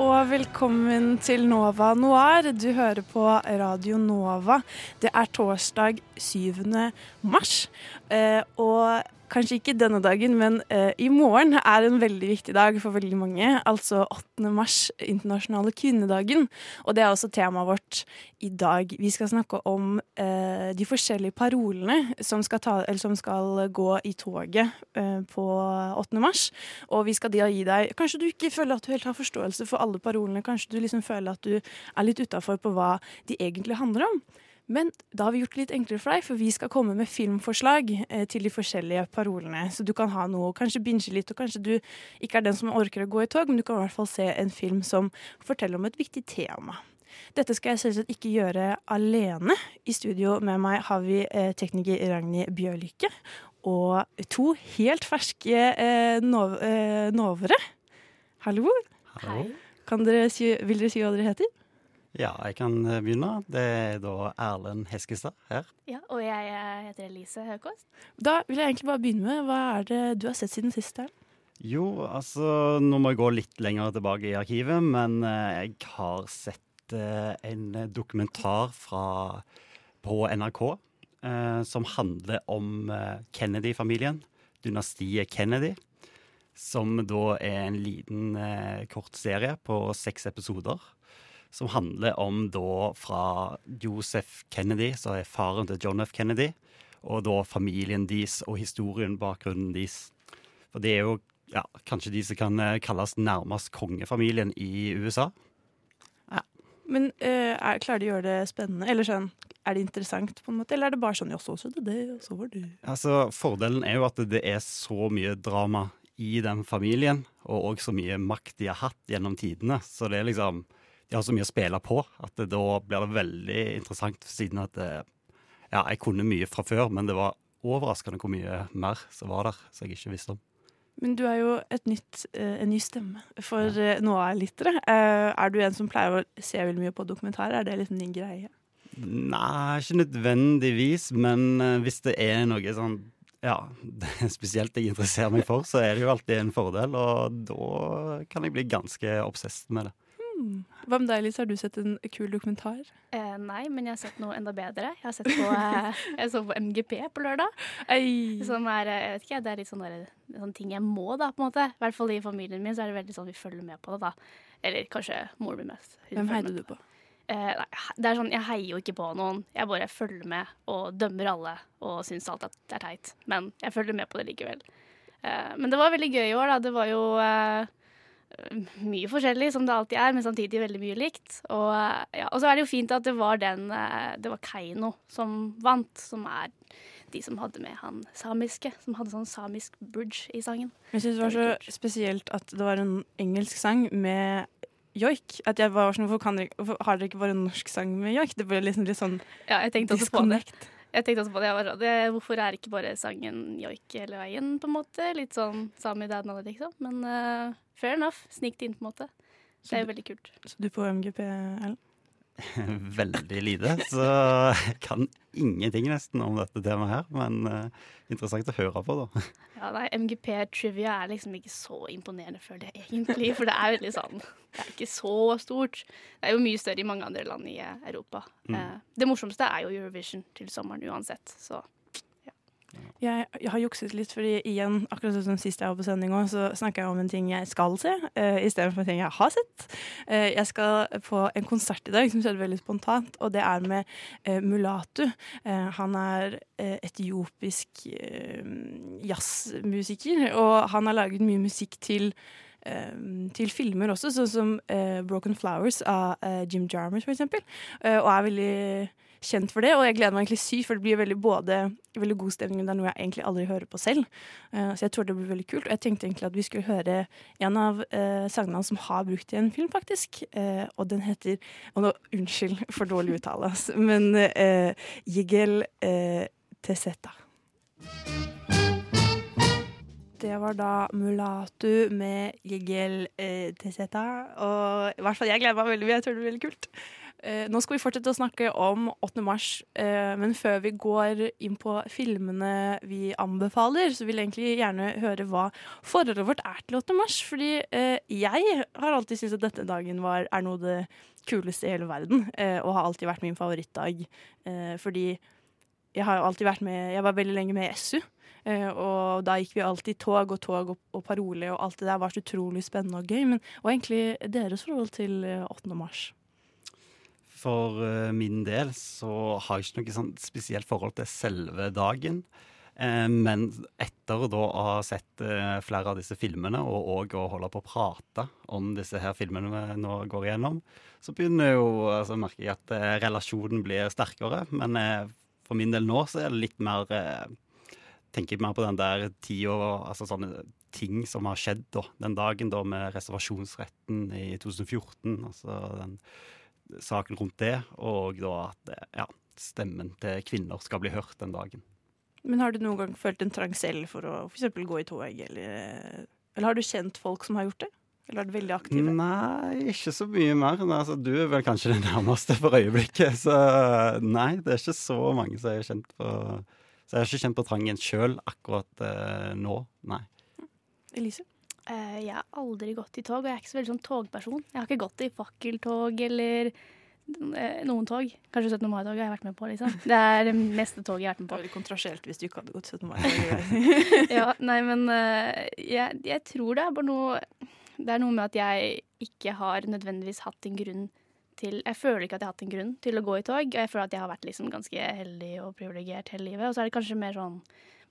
Og velkommen til Nova Noir. Du hører på Radio Nova. Det er torsdag 7. mars. Eh, og kanskje ikke denne dagen, men eh, i morgen er en veldig viktig dag for veldig mange. Altså 8. mars, internasjonale kvinnedagen. Og det er også temaet vårt i dag. Vi skal snakke om eh, de forskjellige parolene som skal, ta, som skal gå i toget eh, på 8. mars. Og vi skal gi deg Kanskje du ikke føler at du helt har forståelse for alle parolene. Kanskje du liksom føler at du er litt utafor på hva de egentlig handler om. Men da har vi gjort det litt enklere for deg, for vi skal komme med filmforslag eh, til de forskjellige parolene. Så du kan ha noe, kanskje binge litt, og kanskje du ikke er den som orker å gå i tog, men du kan i hvert fall se en film som forteller om et viktig tema. Dette skal jeg selvsagt ikke gjøre alene. I studio med meg har vi eh, tekniker Ragnhild Bjørlykke og to helt ferske eh, nov eh, novere. Hallo. Hallo. Kan dere si, vil dere si hva dere heter? Ja, jeg kan eh, begynne. Det er da Erlend Heskestad her. Ja, og jeg heter Elise Høkås. Da vil jeg egentlig bare begynne med Hva er det du har sett siden sist? her? Jo, altså Nå må jeg gå litt lenger tilbake i arkivet, men eh, jeg har sett eh, en dokumentar fra, på NRK eh, som handler om Kennedy-familien. Dynastiet Kennedy. Som da er en liten kort serie på seks episoder. Som handler om da fra Joseph Kennedy, som er faren til John F. Kennedy, og da familien deres og historien, bakgrunnen deres. For det er jo ja, kanskje de som kan eh, kalles nærmest kongefamilien i USA. Ja. Men uh, er, klarer de å gjøre det spennende? Eller sånn, er det interessant, på en måte? Eller er det bare sånn ja, så skjedde det, og så var det Altså, Fordelen er jo at det er så mye drama i den familien, og òg så mye makt de har hatt gjennom tidene. Så det er liksom De har så mye å spille på at det, da blir det veldig interessant, siden at Ja, jeg kunne mye fra før, men det var overraskende hvor mye mer som var der, som jeg ikke visste om. Men du er jo nytt, eh, en ny stemme for ja. Eh, er du en som pleier å se veldig mye på dokumentarer? Er det liksom din greie? Nei, ikke nødvendigvis, men eh, hvis det er noe sånn ja, det spesielt jeg interesserer meg for, så er det jo alltid en fordel, og da kan jeg bli ganske obsesst med det. Hva med deg, Lise? Har du sett en kul dokumentar? Eh, nei, men jeg har sett noe enda bedre. Jeg har sett på, eh, jeg så på MGP på lørdag. Ei. Som er, eh, jeg vet ikke, det er litt sånn, der, sånn ting jeg må, da, på en måte. I hvert fall i familien min så er det veldig sånn vi følger med på det, da. Eller kanskje moren min mest. Hvem heier heide du på? Eh, nei, det er sånn, Jeg heier jo ikke på noen. Jeg bare følger med og dømmer alle og syns alt at det er teit. Men jeg følger med på det likevel. Eh, men det var veldig gøy i år. da. Det var jo eh, mye forskjellig, som det alltid er, men samtidig veldig mye likt. Og, ja, og så er det jo fint at det var den eh, Det var Keiino som vant, som er de som hadde med han samiske. Som hadde sånn samisk bridge i sangen. Jeg synes det var så spesielt at det var en engelsk sang med joik. At jeg var sånn, hvorfor, dere, hvorfor har dere ikke bare en norsk sang med joik? Det ble liksom litt sånn Ja, jeg tenkte også på det. Jeg tenkte også på det, jeg var sånn, det. Hvorfor er ikke bare sangen joik hele veien, på en måte? Litt sånn Sami Dadnale, liksom. Men uh, fair enough. Snik det inn, på en måte. Det er jo veldig kult. Så du på MGP, Ellen? Veldig lite, så jeg kan ingenting nesten om dette temaet her. Men uh, interessant å høre på, da. Ja, nei, MGP trivia er liksom ikke så imponerende, føler jeg egentlig. For det er veldig sånn Det er ikke så stort. Det er jo mye større i mange andre land i eh, Europa. Mm. Uh, det morsomste er jo Eurovision til sommeren uansett, så Jeg, jeg har jukset litt, fordi igjen, akkurat som sist jeg var på sending også, så snakka jeg om en ting jeg skal se, uh, istedenfor en ting jeg har sett. Uh, jeg skal på en konsert i dag som skjedde veldig spontant, og det er med uh, Mulatu. Uh, han er eh, etiopisk eh, jazzmusiker, og han har laget mye musikk til eh, til filmer også, sånn som eh, Broken Flowers av eh, Jim Jarmers, for eksempel. Eh, og er veldig kjent for det, og jeg gleder meg egentlig sykt, for det blir veldig både veldig god stemning, det er noe jeg egentlig aldri hører på selv. Uh, så jeg tror det blir veldig kult. Og jeg tenkte egentlig at vi skulle høre en av uh, sangene som har brukt i en film, faktisk. Uh, og den heter Og nå, unnskyld for dårlig uttale, men uh, Jigel Teseta. Det var da Mulatu med Jigel eh, Teseta. Og i hvert fall jeg gleder meg veldig. Jeg tror det blir veldig kult. Eh, nå skal vi fortsette å snakke om 8. mars, eh, men før vi går inn på filmene vi anbefaler, så vil jeg egentlig gjerne høre hva forholdet vårt er til 8. mars. Fordi eh, jeg har alltid syntes at dette dagen var, er noe av det kuleste i hele verden, og har alltid vært min favorittdag. Fordi jeg har alltid vært med Jeg var veldig lenge med i SU. Og da gikk vi alltid tog og tog og, og parole, og alt det der var så utrolig spennende og gøy. Men hva er egentlig deres forhold til eh, 8. mars? For eh, min del så har jeg ikke noe sånn spesielt forhold til selve dagen. Eh, men etter da å ha sett eh, flere av disse filmene, og òg å holde på å prate om disse her filmene vi nå går igjennom, så begynner jo, altså merker jeg at relasjonen blir sterkere. Men for min del nå så er det litt mer Tenker jeg mer på den der tida, altså sånne ting som har skjedd da, den dagen da med reservasjonsretten i 2014. Altså den saken rundt det, og da at eh, ja, stemmen til kvinner skal bli hørt den dagen. Men har du noen gang følt en trang selv for å for gå i tog, eller, eller har du kjent folk som har gjort det? Eller er du veldig aktiv? Nei, ikke så mye mer. Altså, du er vel kanskje det nærmeste for øyeblikket. Så nei, det er ikke så mange som jeg har kjent på Så jeg har ikke kjent på trangen sjøl akkurat eh, nå, nei. Elise? Eh, jeg har aldri gått i tog, og jeg er ikke så veldig sånn togperson. Jeg har ikke gått i fakkeltog eller eh, noen tog. Kanskje 17. mai-tog har jeg vært med på, liksom. Det er det meste toget jeg har vært med Det på. var veldig kontroversielt hvis du ikke hadde gått 17. mai. ja, nei, men eh, jeg, jeg tror det er bare noe Det er noe med at jeg ikke har nødvendigvis hatt en grunn til Jeg føler ikke at jeg har hatt en grunn til å gå i tog, og jeg føler at jeg har vært liksom ganske heldig og privilegert hele livet. Og så er det kanskje mer sånn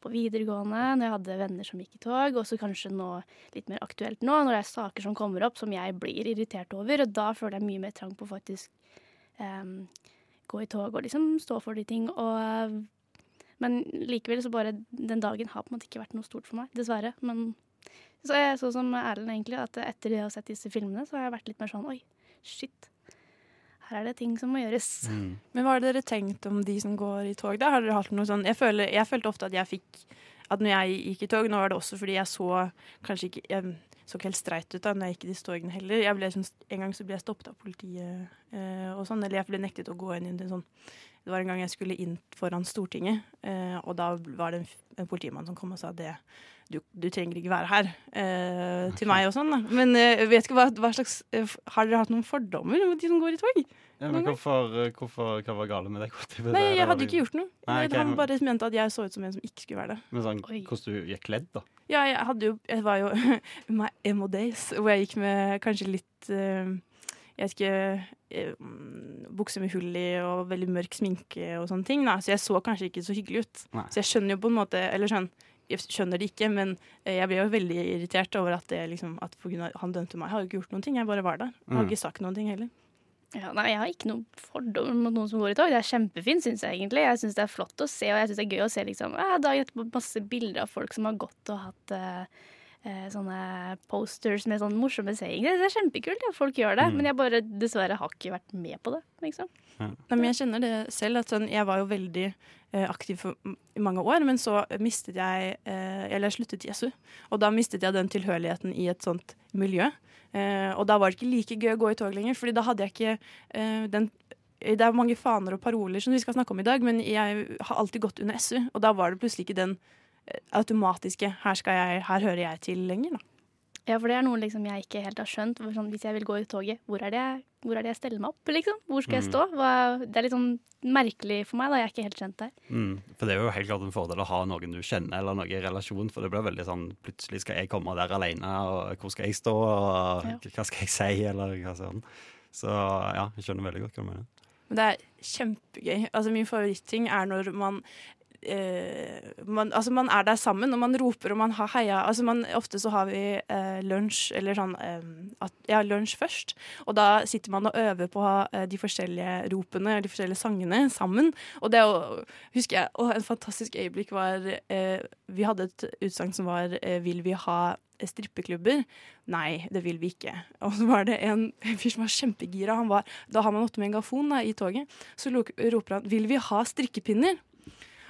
på videregående, når jeg hadde venner som gikk i tog, og så kanskje nå litt mer aktuelt nå, når det er saker som kommer opp som jeg blir irritert over, og da føler jeg mye mer trang på faktisk um, gå i tog og liksom stå for de ting. Og, men likevel så bare den dagen har på en måte ikke vært noe stort for meg, dessverre. Men så er jeg sånn som Erlend egentlig, at etter å ha sett disse filmene, så har jeg vært litt mer sånn oi, shit. Her er det ting som må gjøres. Men hva har dere tenkt om de som går i tog? da? Har dere hatt noe sånn, jeg, føler, jeg følte ofte at jeg fikk at når jeg gikk i tog, nå var det også fordi jeg så kanskje ikke jeg så ikke helt streit ut da når jeg gikk i disse togene heller. Jeg ble, sånn- en gang så ble jeg stoppet av politiet eh, og sånn, eller jeg ble nektet å gå inn i en sånn Det var en gang jeg skulle inn foran Stortinget, eh, og da var det en, en politimann som kom og sa det du, du trenger ikke være her eh, til meg og sånn. da. Men eh, vet ikke hva, hva slags eh, Har dere hatt noen fordommer mot de som går i tog? Ja, men hvorfor, hvorfor, hva var galt med deg? Nei, jeg hadde ikke gjort noe. Nei, okay, Han bare mente at jeg så ut som en som ikke skulle være det. Men sånn, Oi. hvordan du gikk kledd, da? Ja, jeg hadde jo Jeg var jo my emo days, hvor jeg gikk med kanskje litt eh, Jeg vet ikke eh, Bukse med hull i og veldig mørk sminke og sånne ting. Da. Så jeg så kanskje ikke så hyggelig ut. Nei. Så jeg skjønner jo på en måte Eller sånn jeg skjønner det ikke, men eh, jeg ble jo veldig irritert over at, det, liksom, at på grunn av han dømte meg. Jeg har jo ikke gjort noen ting, jeg bare var der. Jeg har Mm. ikke sagt noen ting heller. Ja, nei, jeg har ikke noen fordommer mot noen som går i tog. Det er kjempefint, syns jeg egentlig. Jeg syns det er flott å se, og jeg syns det er gøy å se liksom, ja, dagen etterpå masse bilder av folk som har gått og hatt eh, eh, sånne posters med sånne morsomme sayings. Det er kjempekult at folk gjør det, Mm. men jeg bare dessverre har ikke vært med på det. liksom. Nei, men jeg kjenner det selv. at sånn, Jeg var jo veldig eh, aktiv for, mange år, men så mistet jeg eh, Eller jeg sluttet i SU. Og da mistet jeg den tilhørigheten i et sånt miljø. Eh, og da var det ikke like gøy å gå i tog lenger, Fordi da hadde jeg ikke eh, den det er mange faner og paroler som vi skal snakke om i dag, men jeg har alltid gått under SU, og da var det plutselig ikke den eh, automatiske 'her, jeg, her hører jeg til' lenger. da. Ja, for det er noe liksom jeg ikke helt har skjønt. Sånn, hvis jeg vil gå i toget, hvor er det jeg, hvor er det jeg steller meg opp? liksom? Hvor skal jeg Mm. stå? Hva, det er litt sånn merkelig for meg. da, Jeg er ikke helt kjent der. Mm. For det er jo helt klart en fordel å ha noen du kjenner, eller noen i relasjon, for det blir veldig sånn plutselig skal jeg komme der alene, og hvor skal jeg stå, og Ja. hva skal jeg si, eller hva sånn. Så ja, jeg skjønner veldig godt hva du mener. Men det er kjempegøy. Altså Min favoritting er når man eh, man, altså man er der sammen, og man roper og man har heia altså man, Ofte så har vi eh, lunsj eller sånn eh, at, Ja, lunsj først. Og da sitter man og øver på eh, de forskjellige ropene, de forskjellige sangene, sammen. Og det å, husker jeg Og en fantastisk øyeblikk var eh, Vi hadde et utsagn som var Vil vi ha strippeklubber? Nei, det vil vi ikke. Og så var det en fyr som var kjempegira. Han var, da har man åtte megafon da, i toget. Så roper han 'Vil vi ha strikkepinner?'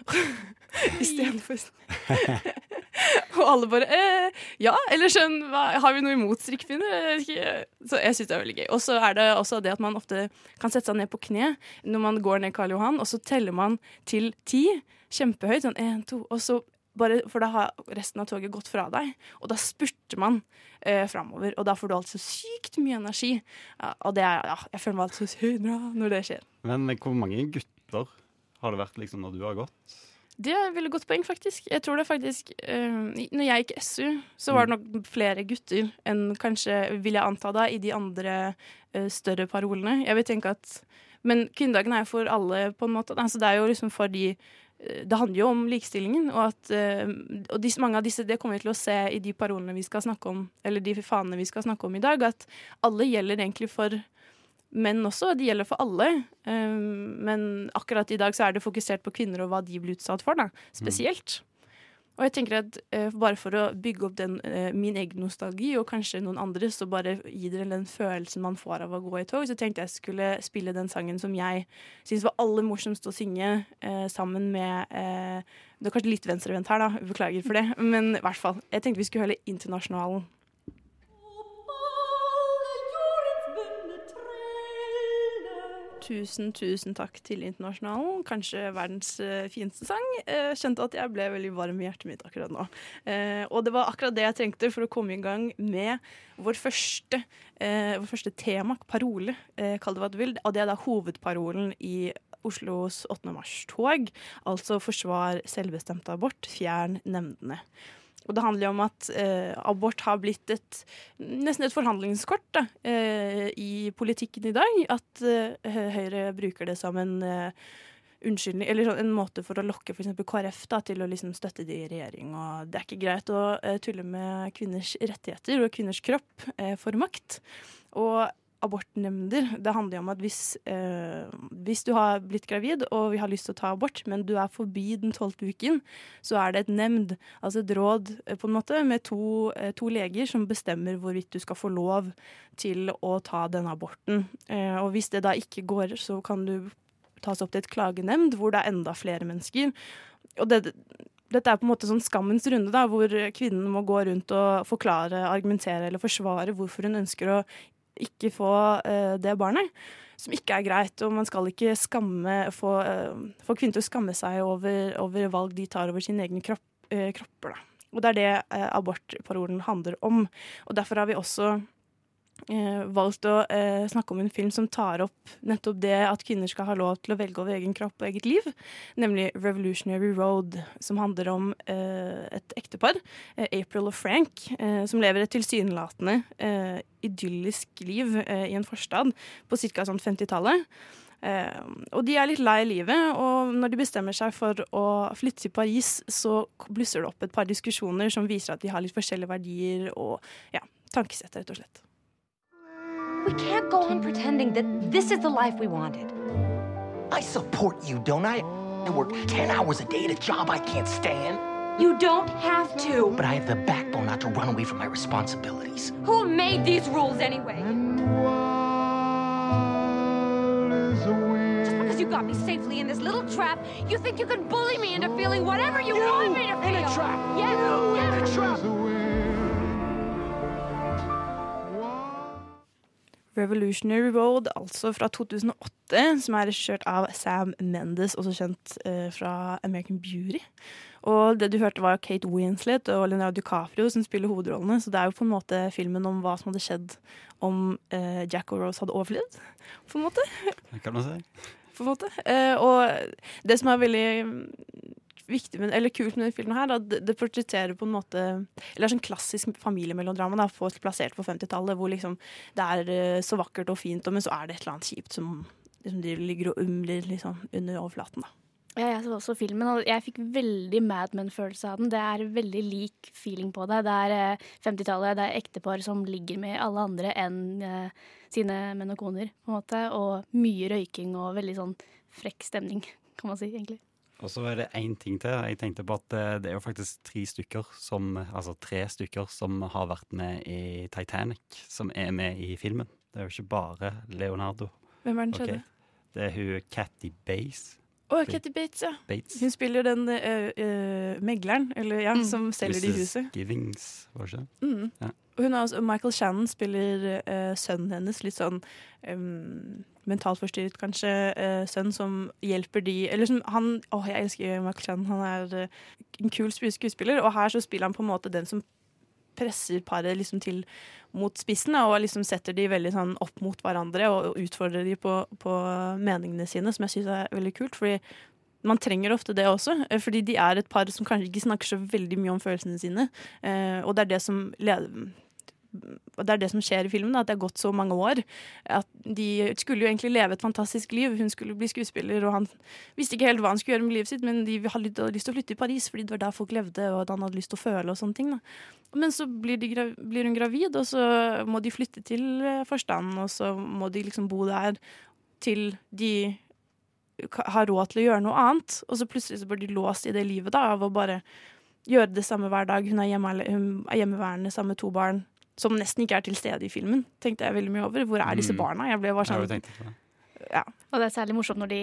Istedenfor Og alle bare eh, Ja, eller sånn Har vi noe imot strikkepinner? Så jeg syns det er veldig gøy. Og så er det også det at man ofte kan sette seg ned på kne når man går ned Karl Johan, og så teller man til ti. Kjempehøyt. Sånn én, to. Og så bare, for da har resten av toget gått fra deg, og da spurter man eh, framover. Og da får du altså sykt mye energi. Ja, og det er, ja, jeg føler meg altså så bra når det skjer. Men hvor mange gutter har det vært liksom når du har gått? Det er et veldig godt poeng, faktisk. Jeg tror det faktisk uh, Når jeg gikk SU, så var det nok flere gutter enn kanskje, vil jeg anta da, i de andre uh, større parolene. Jeg vil tenke at Men kvinnedagen er jo for alle, på en måte. Altså, det er jo liksom for de uh, det handler jo om likestillingen, og, at, og disse, mange av disse det kommer vi til å se i de parolene vi skal snakke om, eller de fanene vi skal snakke om i dag, at alle gjelder egentlig for menn også. Det gjelder for alle. Um, men akkurat i dag så er det fokusert på kvinner og hva de blir utsatt for, da, spesielt. Og jeg tenker at eh, bare for å bygge opp den, eh, min egen nostalgi, og kanskje noen andres, og bare gi dere den følelsen man får av å gå i tog, så tenkte jeg skulle spille den sangen som jeg syns var aller morsomst å synge, eh, sammen med Det er kanskje litt venstrevendt her, da. Beklager for det. Men i hvert fall. Jeg tenkte vi skulle høre Internasjonalen. Tusen, tusen takk til Internasjonalen. Kanskje verdens eh, fineste sang. Jeg kjente at jeg ble veldig varm i hjertet mitt akkurat nå. Eh, og det var akkurat det jeg trengte for å komme i gang med vår første, eh, vår første tema, parole, eh, kall det hva du vil. Og det er da hovedparolen i Oslos 8. mars-tog. Altså forsvar selvbestemt abort, fjern nemndene. Og det handler jo om at eh, abort har blitt et, nesten et forhandlingskort da, eh, i politikken i dag. At eh, Høyre bruker det som en eh, unnskyldning, eller sånn en måte for å lokke f.eks. KrF da, til å liksom støtte de i regjering. Og det er ikke greit å eh, tulle med kvinners rettigheter og kvinners kropp eh, for makt. Og abortnemnder, det handler jo om at hvis, eh, hvis du har blitt gravid og vi har lyst til å ta abort, men du er forbi den tolvte uken, så er det et nemnd, altså et råd eh, på en måte, med to, eh, to leger som bestemmer hvorvidt du skal få lov til å ta denne aborten. Eh, og hvis det da ikke går, så kan du tas opp til et klagenemnd hvor det er enda flere mennesker. Og det, dette er på en måte sånn skammens runde, da, hvor kvinnen må gå rundt og forklare, argumentere eller forsvare hvorfor hun ønsker å ikke få uh, det barnet. Som ikke er greit, og man skal ikke skamme, få, uh, få kvinner til å skamme seg over, over valg de tar over sine egne kropp, uh, kropper. Da. Og det er det abortparolen handler om. Og derfor har vi også valgt å eh, snakke om en film som tar opp nettopp det at kvinner skal ha lov til å velge over egen kropp og eget liv, nemlig 'Revolutionary Road', som handler om eh, et ektepar, eh, April og Frank, eh, som lever et tilsynelatende eh, idyllisk liv eh, i en forstad på ca. Sånn 50-tallet. Eh, og de er litt lei livet, og når de bestemmer seg for å flytte til Paris, så blusser det opp et par diskusjoner som viser at de har litt forskjellige verdier og ja, tankesett, rett og slett. We can't go on pretending that this is the life we wanted. I support you, don't I? I work 10 hours a day at a job I can't stand. You don't have to. But I have the backbone not to run away from my responsibilities. Who made these rules anyway? Just because you got me safely in this little trap, you think you can bully me into feeling whatever you, want me to feel. in a trap. Yes, You yes. in a trap. Revolutionary Road, altså fra 2008, som er regissert av Sam Mendes, også kjent eh, fra American Beauty. Og det du hørte var Kate Winslet og Leonardo DiCaprio som spiller hovedrollene, så det er jo på en måte filmen om hva som hadde skjedd om eh, Jack og Rose hadde overlevd, på en måte. Det kan man si. På en måte. Eh, og det som er veldig viktig men, eller kult med denne filmen, her, da, det, portretterer på en måte Eller det er sånn klassisk familiemelodrama da, for, plassert på 50-tallet, hvor liksom det er eh, så vakkert og fint, men så er det et eller annet kjipt som, liksom, de ligger og umler liksom, under overflaten. da. Ja, jeg så også filmen, og jeg fikk veldig Mad Men-følelse av den. Det er veldig lik feeling på det. Det er eh, 50-tallet, det er ektepar som ligger med alle andre enn eh, sine menn og koner, på en måte. Og mye røyking og veldig sånn frekk stemning, kan man si, egentlig. Og så er det én ting til. Jeg tenkte på at eh, det er jo faktisk tre stykker som Altså tre stykker som har vært med i Titanic, som er med i filmen. Det er jo ikke bare Leonardo. Hvem er den tredje? Okay. Det er hun Catty Bates. Å, Katie Bates, ja. Bates. Hun spiller den eh, eh, megleren, eller ja, som selger det i Mrs. Givings, var det ikke? Mm. Ja. Også, Michael Shannon spiller eh, sønnen hennes, litt sånn um, mentalt forstyrret kanskje, eh, sønn som hjelper de Eller som han Å, jeg elsker Michael Shannon, han er en kul skuespiller, og her så spiller han på en måte den som presser paret liksom til mot spissen, og liksom setter de veldig sånn opp mot hverandre og, utfordrer de på, på meningene sine, som jeg syns er veldig kult. fordi man trenger ofte det også, eh, fordi de er et par som kanskje ikke snakker så veldig mye om følelsene sine. Eh, og det er det som leder det er det som skjer i filmen, at det har gått så mange år. At De skulle jo egentlig leve et fantastisk liv. Hun skulle bli skuespiller, og han visste ikke helt hva han skulle gjøre med livet sitt, men de hadde lyst til å flytte i Paris, fordi det var der folk levde, og at han hadde lyst til å føle og sånne ting. Da. Men så blir, blir hun gravid, og så må de flytte til eh, forstanden, og så må de liksom bo der til de har råd til å gjøre noe annet. Og så plutselig så blir de låst i det livet da, av å bare gjøre det samme hver dag. Hun er, hjemme, hun er hjemmeværende sammen med to barn som nesten ikke er til stede i filmen. Tenkte jeg veldig mye over. Hvor er disse Mm. barna? Jeg ble bare sånn ja. Og det er særlig morsomt når de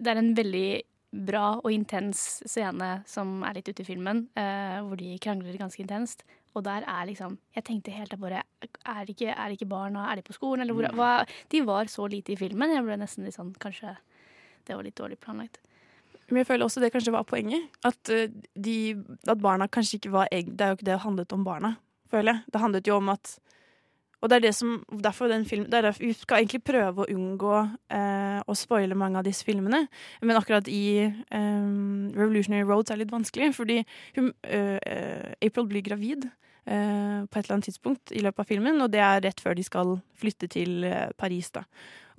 Det er en veldig bra og intens scene som er litt ute i filmen, eh, hvor de krangler ganske intenst. Og der er liksom Jeg tenkte helt bare Er det ikke, er det ikke barna? Er de på skolen? Eller hvor, Mm. hva, de var så lite i filmen. Jeg ble nesten litt sånn Kanskje det var litt dårlig planlagt. Men jeg føler også det kanskje var poenget. At, eh, de, at barna kanskje ikke var Det er jo ikke det det handlet om barna, føler jeg. Det handlet jo om at Og det er det som derfor den filmen, det er derfor Vi skal egentlig prøve å unngå eh, å spoile mange av disse filmene. Men akkurat i eh, Revolutionary Roads er litt vanskelig, fordi hun, eh, April blir gravid. Uh, på et eller annet tidspunkt i løpet av filmen, og det er rett før de skal flytte til uh, Paris. da.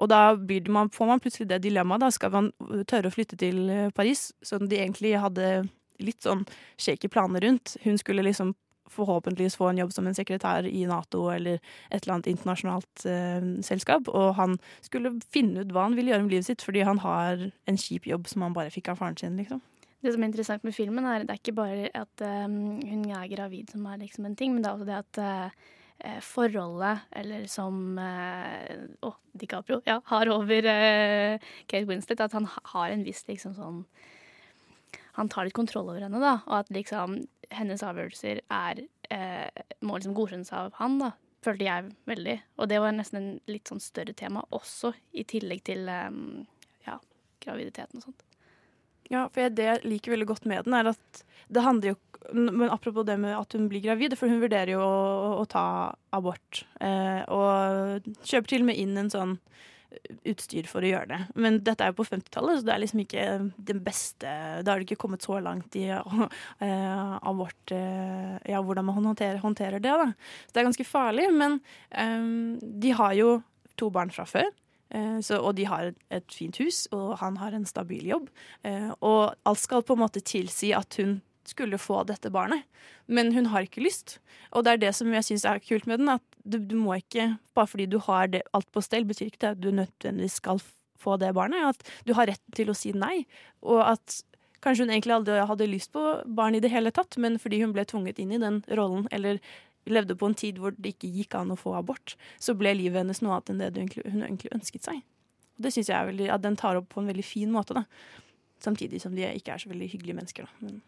Og da man, får man plutselig det dilemmaet. Skal man tørre å flytte til uh, Paris, som de egentlig hadde litt sånn shaky planer rundt. Hun skulle liksom forhåpentligvis få en jobb som en sekretær i Nato eller et eller annet internasjonalt eh, selskap. Og han skulle finne ut hva han ville gjøre med livet sitt, fordi han har en kjip jobb som han bare fikk av faren sin. liksom. Det som er interessant med filmen, er det er ikke bare at um, hun er gravid som er liksom en ting, men det er også det at eh, forholdet, eller som eh, oh, DiCaprio, ja, har over eh, Kate Winslet, at han har en viss liksom sånn Han tar litt kontroll over henne, da, og at liksom hennes avgjørelser er eh, må liksom godkjennes av han, da. Følte jeg veldig. Og det var nesten en litt sånn større tema også, i tillegg til eh, ja, graviditeten og sånt. Ja, for jeg, det jeg liker veldig godt med den, er at det handler jo Men apropos det med at hun blir gravid, for hun vurderer jo å, å ta abort. Eh, og kjøper til og med inn en sånn utstyr for å gjøre det. Men dette er jo på 50-tallet, så det er liksom ikke den beste Da har det ikke kommet så langt i eh, abort uh, Ja, hvordan man håndterer, håndterer det, da. Så det er ganske farlig. Men um, de har jo to barn fra før. Eh, Så, og de har et fint hus, og han har en stabil jobb. Eh, og alt skal på en måte tilsi at hun skulle få dette barnet. Men hun har ikke lyst. Og det er det som jeg syns er kult med den. At du, du må ikke, bare fordi du har det, alt på stell, betyr ikke det at du nødvendigvis skal få det barnet. At du har rett til å si nei. Og at kanskje hun egentlig aldri hadde lyst på barn i det hele tatt, men fordi hun ble tvunget inn i den rollen, eller levde på en tid hvor det ikke gikk an å få abort, så ble livet hennes noe annet enn det hun egentlig ønsket seg. Og det syns jeg er veldig, at den tar opp på en veldig fin måte, da. Samtidig som de ikke er så veldig hyggelige mennesker, da. Men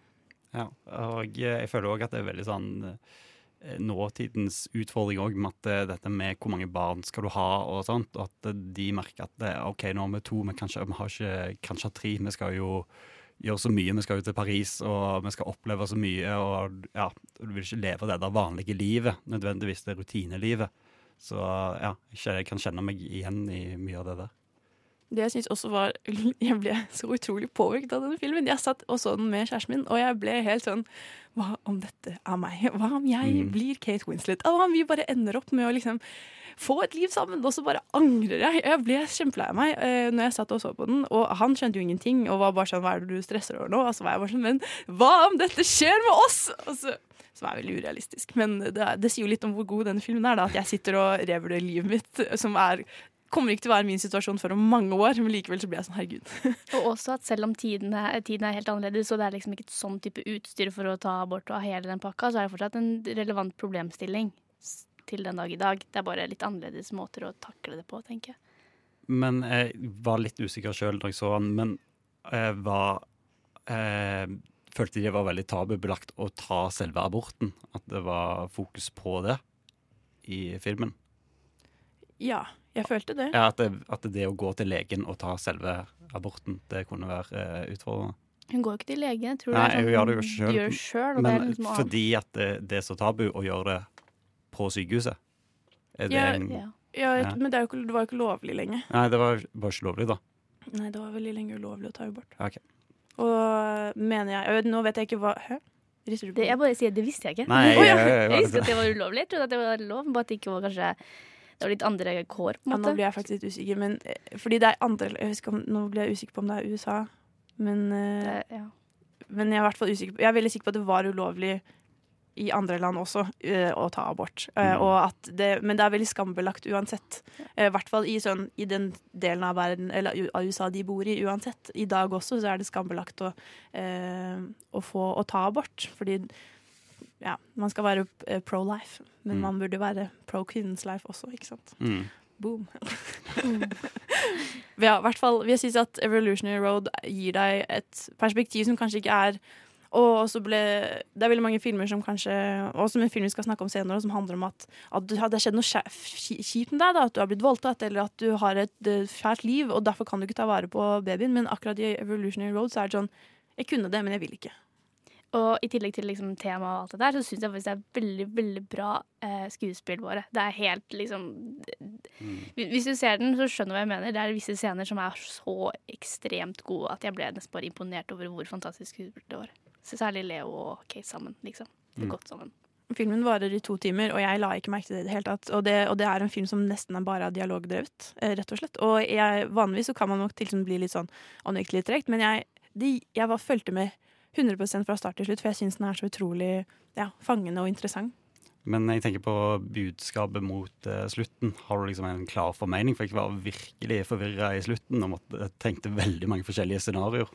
Ja, og jeg føler òg at det er veldig sånn eh, nåtidens utfordring òg med at eh, dette med hvor mange barn skal du ha og sånt, og at eh, de merker at det, OK, nå har vi to, men kanskje vi har ikke kanskje tre. Vi skal jo gjøre så mye. Vi skal jo til Paris, og vi skal oppleve så mye. Og ja, du vil ikke leve det der vanlige livet, nødvendigvis det rutinelivet. Så ja, jeg kan kjenne meg igjen i mye av det der. Det jeg syns også var Jeg ble så utrolig påvirket av denne filmen. Jeg satt og så den med kjæresten min, og jeg ble helt sånn Hva om dette er meg? Hva om jeg Mm. blir Kate Winslet? Hva om vi bare ender opp med å liksom få et liv sammen, og så bare angrer jeg. Jeg ble kjempelei meg eh, når jeg satt og så på den, og han skjønte jo ingenting og var bare sånn Hva er det du stresser over nå? Og så var jeg bare sånn Men hva om dette skjer med oss? Og så som er veldig urealistisk. Men det, det sier jo litt om hvor god denne filmen er. da At jeg sitter og revurderer livet mitt, som er kommer ikke til å være min situasjon før om mange år, men likevel så blir jeg sånn herregud. Og også at selv om tiden er, tiden er helt annerledes, og det er liksom ikke et sånn type utstyr for å ta abort og ha hele den pakka, så er det fortsatt en relevant problemstilling til den dag i dag. Det er bare litt annerledes måter å takle det på, tenker jeg. Men jeg var litt usikker sjøl da jeg så han, men jeg var jeg Følte det var veldig tabubelagt å ta selve aborten. At det var fokus på det i filmen. Ja, jeg følte det. Ja, at, det, at det å gå til legen og ta selve aborten, det kunne være uh, utfordrende. Hun går ikke til legen. Jeg tror Nei, det er hun sånn gjør det jo hun sjøl. selv, Men liksom fordi at det, det er så tabu å gjøre det på sykehuset. Er det Ja, en, ja. Ja, Ja. Men det, er jo ikke, det var jo ikke lovlig lenge. Nei, det var, var ikke lovlig, da. Nei, det var veldig lenge ulovlig å ta abort. Ok. Og mener jeg, jeg Nå vet jeg ikke hva Hæ? Rister du på det, Jeg bare sier det visste jeg ikke. Nei, jeg, jeg- jeg- jeg visste at det var ulovlig. Jeg trodde at det var lov, bare at det ikke var kanskje Det var litt andre kår, på en Ja, måte. nå blir jeg faktisk litt usikker, men eh, fordi det er andre jeg husker Nå blir jeg usikker på om det er USA, men eh, Det- ja. Men jeg er i hvert fall usikker Jeg er veldig sikker på at det var ulovlig i andre land også eh, å ta abort. Eh, Mm. og at det, men det er veldig skambelagt uansett. I hvert fall i, sånn, i den delen av verden Eller av USA de bor i uansett. I dag også så er det skambelagt å, eh, å få å ta abort. Fordi ja, man skal være eh, pro life, men Mm. man burde være pro kvinnens life også, ikke sant? Mm. Boom. ja, i hvert fall, jeg synes at Evolutionary Road gir deg et perspektiv som kanskje ikke er og så ble, Det er veldig mange filmer som kanskje Og som en film vi skal snakke om senere, som handler om at, at det har skjedd noe kjipt med deg. Da, at du har blitt voldtatt, eller at du har et eh, fælt liv, og derfor kan du ikke ta vare på babyen. Men akkurat i Evolutionary Road så er det sånn Jeg kunne det, men jeg vil ikke. Og i tillegg til liksom tema og alt det der, så syns jeg faktisk det er veldig veldig bra eh, skuespill våre. Det er helt liksom Hvis du ser den, så skjønner du hva jeg mener. Det er visse scener som er så ekstremt gode at jeg ble nesten bare imponert over hvor fantastisk skuespill det var. Så særlig Leo og Kate sammen, liksom. Det er Mm. godt sammen. Filmen varer i to timer, og jeg la ikke merke til det i det hele tatt. Og det, og det er en film som nesten er bare er dialogdrevet, eh, rett og slett. Og jeg, vanligvis så kan man nok til bli litt sånn åndelig trekt, tregt, men jeg, de, jeg var, fulgte med 100% fra start til slutt, for jeg syns den er så utrolig ja, fangende og interessant. Men jeg tenker på budskapet mot uh, slutten. Har du liksom en klar formening? For jeg var virkelig forvirra i slutten og måtte, tenkte veldig mange forskjellige scenarioer.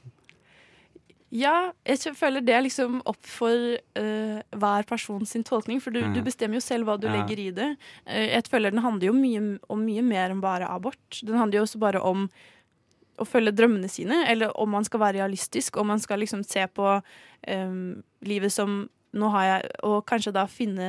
Ja, jeg føler det er liksom opp for uh, hver person sin tolkning, for du, Ja. du bestemmer jo selv hva du Ja. legger i det. Uh, jeg føler den handler jo mye, om mye mer enn bare abort. Den handler jo også bare om å følge drømmene sine, eller om man skal være realistisk, om man skal liksom se på um, livet som nå har jeg, og kanskje da finne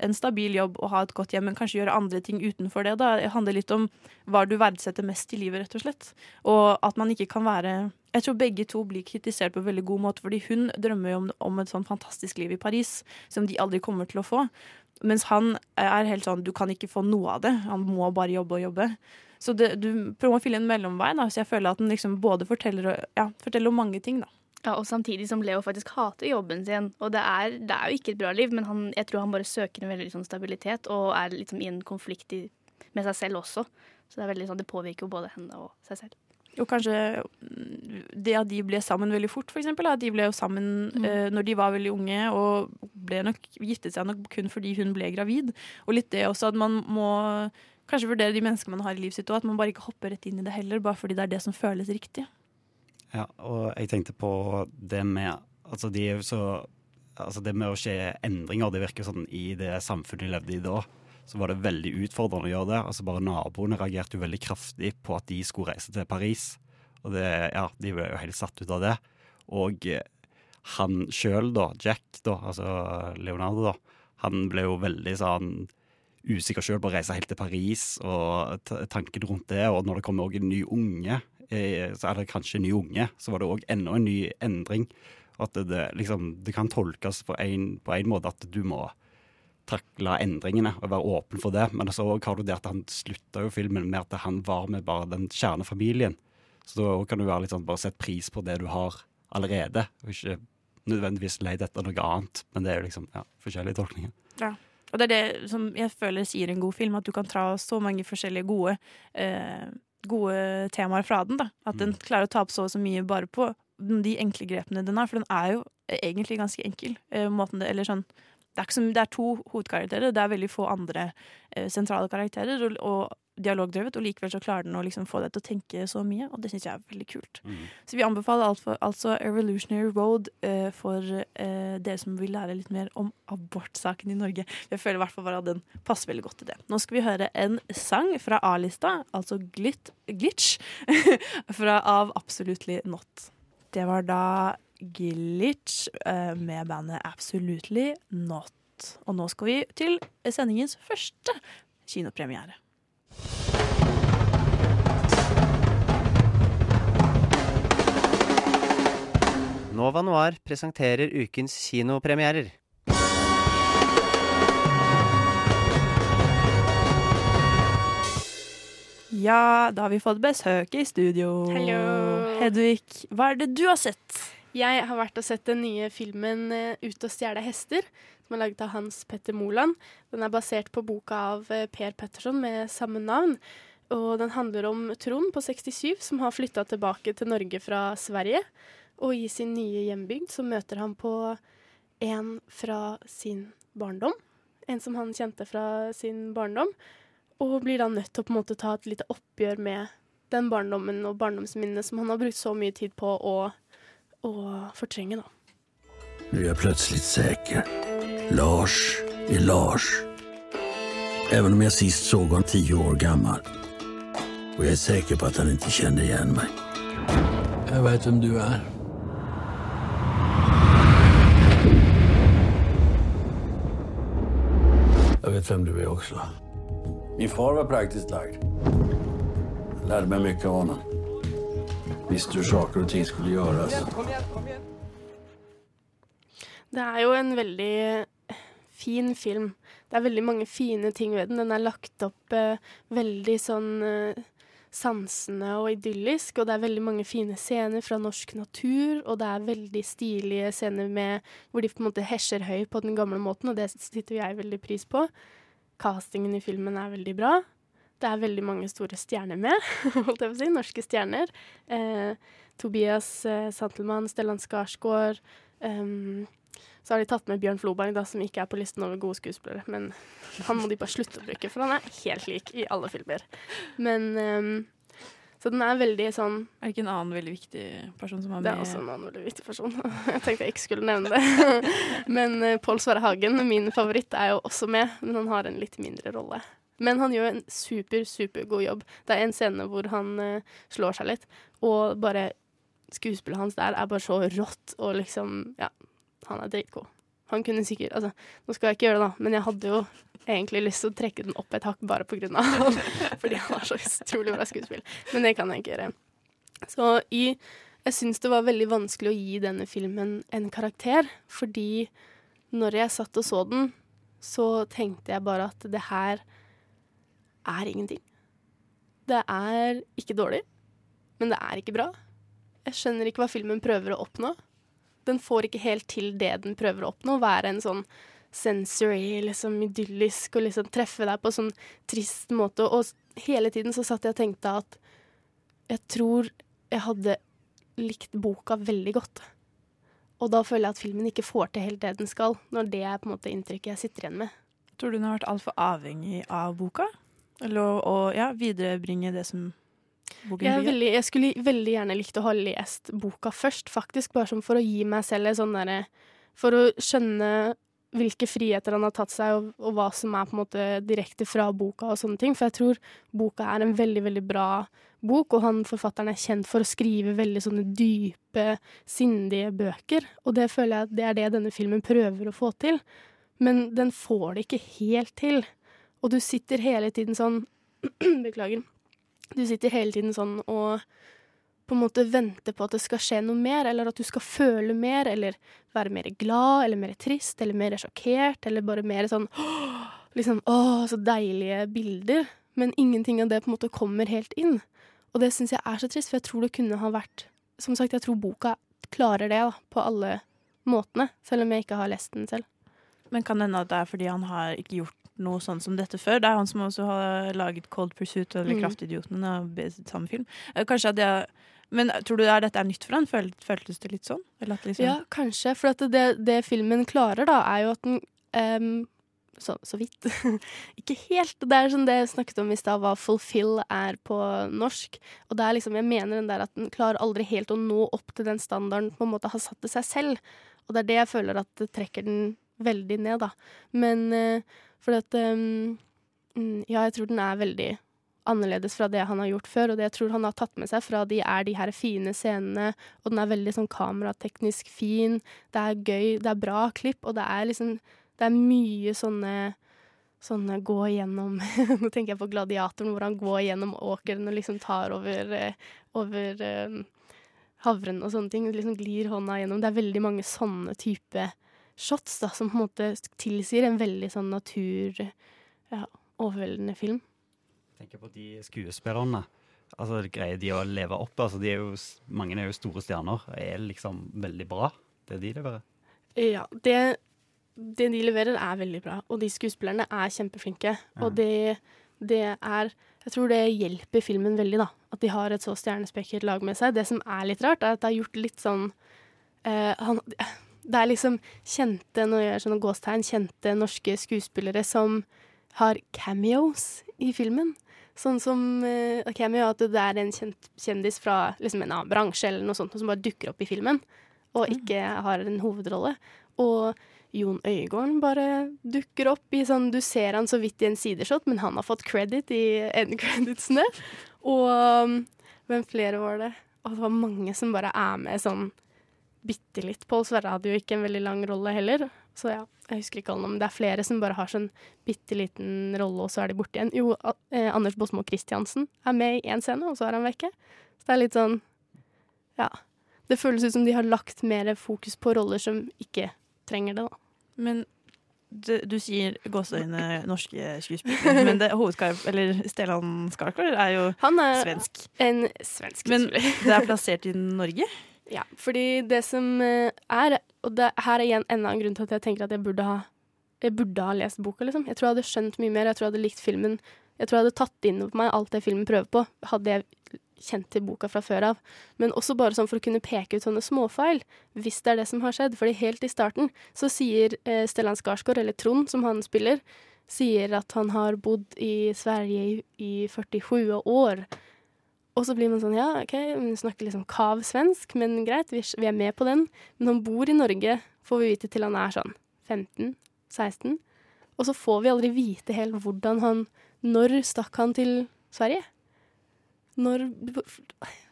en stabil jobb og ha et godt hjem, men kanskje gjøre andre ting utenfor det. Da. Det handler litt om hva du verdsetter mest i livet, rett og slett. Og at man ikke kan være Jeg tror begge to blir kritisert på en veldig god måte, fordi hun drømmer jo om, om et sånn fantastisk liv i Paris som de aldri kommer til å få. Mens han er helt sånn du kan ikke få noe av det. Han må bare jobbe og jobbe. Så det, du prøver å fylle en mellomvei, da, så jeg føler at den liksom både forteller, og- ja, forteller om mange ting. da. Ja, og samtidig som Leo faktisk hater jobben sin. Og det er, det er jo ikke et bra liv, men han, jeg tror han bare søker en veldig sånn stabilitet og er liksom i en konflikt i, med seg selv også. Så det er veldig sånn, det påvirker jo både henne og seg selv. Og kanskje mm, det at de ble sammen veldig fort, for eksempel. At de ble jo sammen Mm. eh, når de var veldig unge, og ble nok, giftet seg nok kun fordi hun ble gravid. Og litt det også at man må kanskje vurdere de menneskene man har i livet sitt, òg. at man bare ikke hopper rett inn i det heller, bare fordi det er det som føles riktig. Ja, og jeg tenkte på det med Altså, de er jo så Altså, det med å skje endringer, det virker sånn i det samfunnet de levde i da. Så var det veldig utfordrende å gjøre det. Altså bare Naboene reagerte jo veldig kraftig på at de skulle reise til Paris. Og det, ja, de ble jo helt satt ut av det. Og eh, han sjøl, da, Jack, da, altså Leonardo, da, han ble jo veldig sånn usikker sjøl på å reise helt til Paris, og tanken rundt det. Og når det kommer en ny unge, eh, så er det kanskje en ny unge, så var det òg enda en ny endring. At det, liksom, det kan tolkes på en, måte at du må takle endringene og være åpen for det. Men så har du det at han slutta jo filmen med at han var med bare den kjernefamilien. Så da kan du være litt sånn, bare sette pris på det du har allerede, og ikke nødvendigvis leid etter noe annet. Men det er jo liksom ja, forskjellige tolkninger. Ja. Og det er det som jeg føler sier en god film, at du kan ta så mange forskjellige gode, eh, gode temaer fra den. da. At den klarer å ta opp så og så mye bare på de enkle grepene den har, for den er jo egentlig ganske enkel. Eh, måten det, eller sånn, det, er så, det er to hovedkarakterer, det er veldig få andre eh, sentrale karakterer, og, og dialogdrevet, og likevel så klarer den å liksom få deg til å tenke så mye, og det syns jeg er veldig kult. Så vi anbefaler alt for, altså Evolutionary Road eh, for eh, dere som vil lære litt mer om abortsaken i Norge. Jeg føler i hvert fall bare at den passer veldig godt til det. Nå skal vi høre en sang fra A-lista, altså Glit, Glitch, fra, av Absolutely Not. Det var da Glitch eh, med bandet Absolutely Not. Og nå skal vi til sendingens første kinopremiere. Nova Noir presenterer ukens kinopremierer. Ja, da har vi fått besøk i studio. Hello. Hedvig, hva er det du har sett? Jeg har vært og sett den nye filmen eh, 'Ut og stjele hester', som er laget av Hans Petter Moland. Den er basert på boka av eh, Per Petterson med samme navn. Og den handler om Trond på 67 som har flytta tilbake til Norge fra Sverige. Og i sin nye hjembygd så møter han på en fra sin barndom. En som han kjente fra sin barndom. Og blir da nødt til å på en måte ta et lite oppgjør med den barndommen og barndomsminnene som han har brukt så mye tid på å, å fortrenge, da. Du er plutselig sikker. säker. Lars er Lars. Även om jeg sist såg han ti år gammel. Og jeg er sikker på at han ikke kjenner igjen meg. Jeg vet hvem du er. Jeg vet hvem du er også. Min far var praktisk lagd. Jeg lærte meg mye av honom. Visste du saker og ting skulle gjøres. Det er jo en veldig fin film. Det er veldig mange fine ting ved den. Den er lagt opp eh, veldig sånn eh, sansende og idyllisk, og det er veldig mange fine scener fra norsk natur, og det er veldig stilige scener med, hvor de på en måte hesjer høy på den gamle måten, og det sitter jeg veldig pris på. Castingen i filmen er veldig bra. Det er veldig mange store stjerner med, holdt jeg på å si. Norske stjerner. Eh, Tobias eh, Santelmann, Stellan Skarsgård. Um, så har de tatt med Bjørn Floberg, da, som ikke er på listen over gode skuespillere. Men han må de bare slutte å bruke, for han er helt lik i alle filmer. Men um, Så den er veldig sånn Er det ikke en annen veldig viktig person som er med? Det er også en annen veldig viktig person. Jeg tenkte jeg ikke skulle nevne det. Men uh, Pål Sverre Hagen, min favoritt, er jo også med, men han har en litt mindre rolle. Men han gjør en super, super god jobb. Det er en scene hvor han uh, slår seg litt, og bare skuespillet hans der er bare så rått, og liksom Ja, han er dritgod. Han kunne sikkert Altså, nå skal jeg ikke gjøre det, da, men jeg hadde jo egentlig lyst til å trekke den opp et hakk bare på grunn av han, fordi han har så utrolig bra skuespill. Men det kan jeg ikke gjøre. Så i Jeg syns det var veldig vanskelig å gi denne filmen en karakter, fordi når jeg satt og så den, så tenkte jeg bare at det her er ingenting. Det er ikke dårlig, men det er ikke bra. Jeg skjønner ikke hva filmen prøver å oppnå. Den får ikke helt til det den prøver å oppnå, være en sånn sensory, liksom idyllisk, og liksom treffe deg på en sånn trist måte. Og hele tiden så satt jeg og tenkte at jeg tror jeg hadde likt boka veldig godt. Og da føler jeg at filmen ikke får til helt det den skal, når det er på en måte inntrykket jeg sitter igjen med. Tror du hun har vært altfor avhengig av boka? Eller å, ja, viderebringe det som boken Jeg, veldig, jeg skulle veldig gjerne likt å ha lest boka først, faktisk, bare som for å gi meg selv en sånn derre For å skjønne hvilke friheter han har tatt seg, og, og hva som er på en måte direkte fra boka og sånne ting. For jeg tror boka er en veldig, veldig bra bok, og han forfatteren er kjent for å skrive veldig sånne dype, sindige bøker. Og det føler jeg at det er det denne filmen prøver å få til. Men den får det ikke helt til. Og du sitter hele tiden sånn Beklager. Du sitter hele tiden sånn og på en måte venter på at det skal skje noe mer, eller at du skal føle mer, eller være mer glad, eller mer trist, eller mer sjokkert, eller bare mer sånn liksom, Å, så deilige bilder. Men ingenting av det på en måte kommer helt inn. Og det syns jeg er så trist, for jeg tror det kunne ha vært Som sagt, jeg tror boka klarer det da, på alle måtene, selv om jeg ikke har lest den selv. Men kan hende at det er fordi han har ikke gjort noe sånn som dette før? Det er han som også har laget Cold Pursuit eller Mm. Kraftidiotene, og samme film. Eh, Kanskje at jeg Men tror du dette er nytt for han? Føltes det litt sånn? Liksom, Ja, kanskje. For det, det filmen klarer, da, er jo at den um, så, så vidt. ikke helt. Det er sånn det jeg snakket om i stad, hva 'fulfill' er på norsk. Og det er liksom, jeg mener den der at den klarer aldri helt å nå opp til den standarden på en måte har satt til seg selv. Og det er det jeg føler at det trekker den veldig ned, da. Men uh, fordi at ehm, mm, Ja, jeg tror den er veldig annerledes fra det han har gjort før, og det jeg tror han har tatt med seg fra de er de her fine scenene, og den er veldig sånn kamerateknisk fin, det er gøy, det er bra klipp, og det er liksom Det er mye sånne sånn gå igjennom Nå tenker jeg på Gladiatoren, hvor han går gjennom åkeren og liksom tar over, eh, over eh, havren og sånne ting. Liksom glir hånda gjennom. Det er veldig mange sånne type shots da, som på en måte tilsier en veldig sånn natur... Ja, overveldende film. tenker på de skuespillerne. Altså, Greier de å leve opp? Altså, de er jo, mange er jo store stjerner. Er liksom veldig bra, det de leverer? Ja, det, det de leverer er veldig bra, og de skuespillerne er kjempeflinke. Og det, det er Jeg tror det hjelper filmen veldig, da. At de har et så stjernespekket lag med seg. Det som er litt rart, er at det er gjort litt sånn eh, han, Det er liksom kjente, nå gjør jeg sånne gåstegn, kjente norske skuespillere som har cameos i filmen. Sånn som uh, cameo, at det er en kjent kjendis fra liksom en annen bransje eller noe sånt som bare dukker opp i filmen, og ikke har en hovedrolle. Og Jon Øigarden bare dukker opp i sånn Du ser han så vidt i en sideshot, men han har fått credit i endcreditsene. Og um, hvem flere var det? Og det var mange som bare er med sånn bitte litt. Pål Sverre hadde jo ikke en veldig lang rolle heller. Så ja, jeg husker ikke alle navn, men det er flere som bare har sånn bitte liten rolle, og så er de borte igjen. Jo, eh, Anders Båsmo Christiansen er med i én scene, og så er han vekke. Så det er litt sånn Ja. Det føles ut som de har lagt mer fokus på roller som ikke trenger det, da. Men du, du sier gåseøyne norske skuespillere, men det. Eller Stellan Skarsgård er jo Han er svensk. en svensk Men det er plassert i Norge? Ja, fordi det som eh, er Og det, her er igjen enda en grunn til at jeg tenker at jeg burde ha Jeg burde ha lest boka, liksom. Jeg tror jeg hadde skjønt mye mer. Jeg tror jeg hadde likt filmen. Jeg tror jeg hadde tatt inn over meg alt det filmen prøver på, hadde jeg kjent til boka fra før av. Men også bare sånn for å kunne peke ut sånne småfeil, hvis det er det som har skjedd. Fordi helt i starten så sier eh, Stellan Skarsgård, eller Trond, som han spiller, sier at han har bodd i Sverige i, i 47 år. Og så blir man sånn, ja, ok, hun snakker liksom kav svensk, men greit, vi, er med på den. Men han bor i Norge, får vi vite til han er sånn 15-16. Og så får vi aldri vite helt hvordan han Når stakk han til Sverige? Når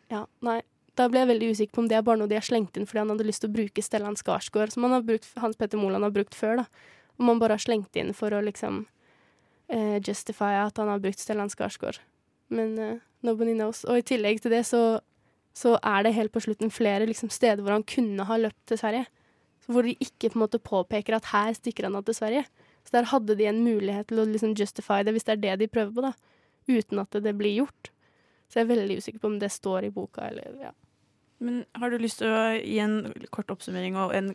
Ja, nei. Da ble jeg veldig usikker på om det er bare noe de har slengt inn fordi han hadde lyst til å bruke Stellan Skarsgård, som han har brukt, Hans Petter Moland har brukt før, da. Om han bare har slengt inn for å liksom eh, justify at han har brukt Stellan Skarsgård. Men eh, nobody knows. Og i tillegg til det så, så er det helt på slutten flere liksom, steder hvor han kunne ha løpt til Sverige. Hvor de ikke på en måte påpeker at her stikker han av til Sverige. Så der hadde de en mulighet til å liksom justify det, hvis det er det de prøver på, da. Uten at det blir gjort. Så jeg er veldig usikker på om det står i boka, eller ja. Men har du lyst til å gi en kort oppsummering og en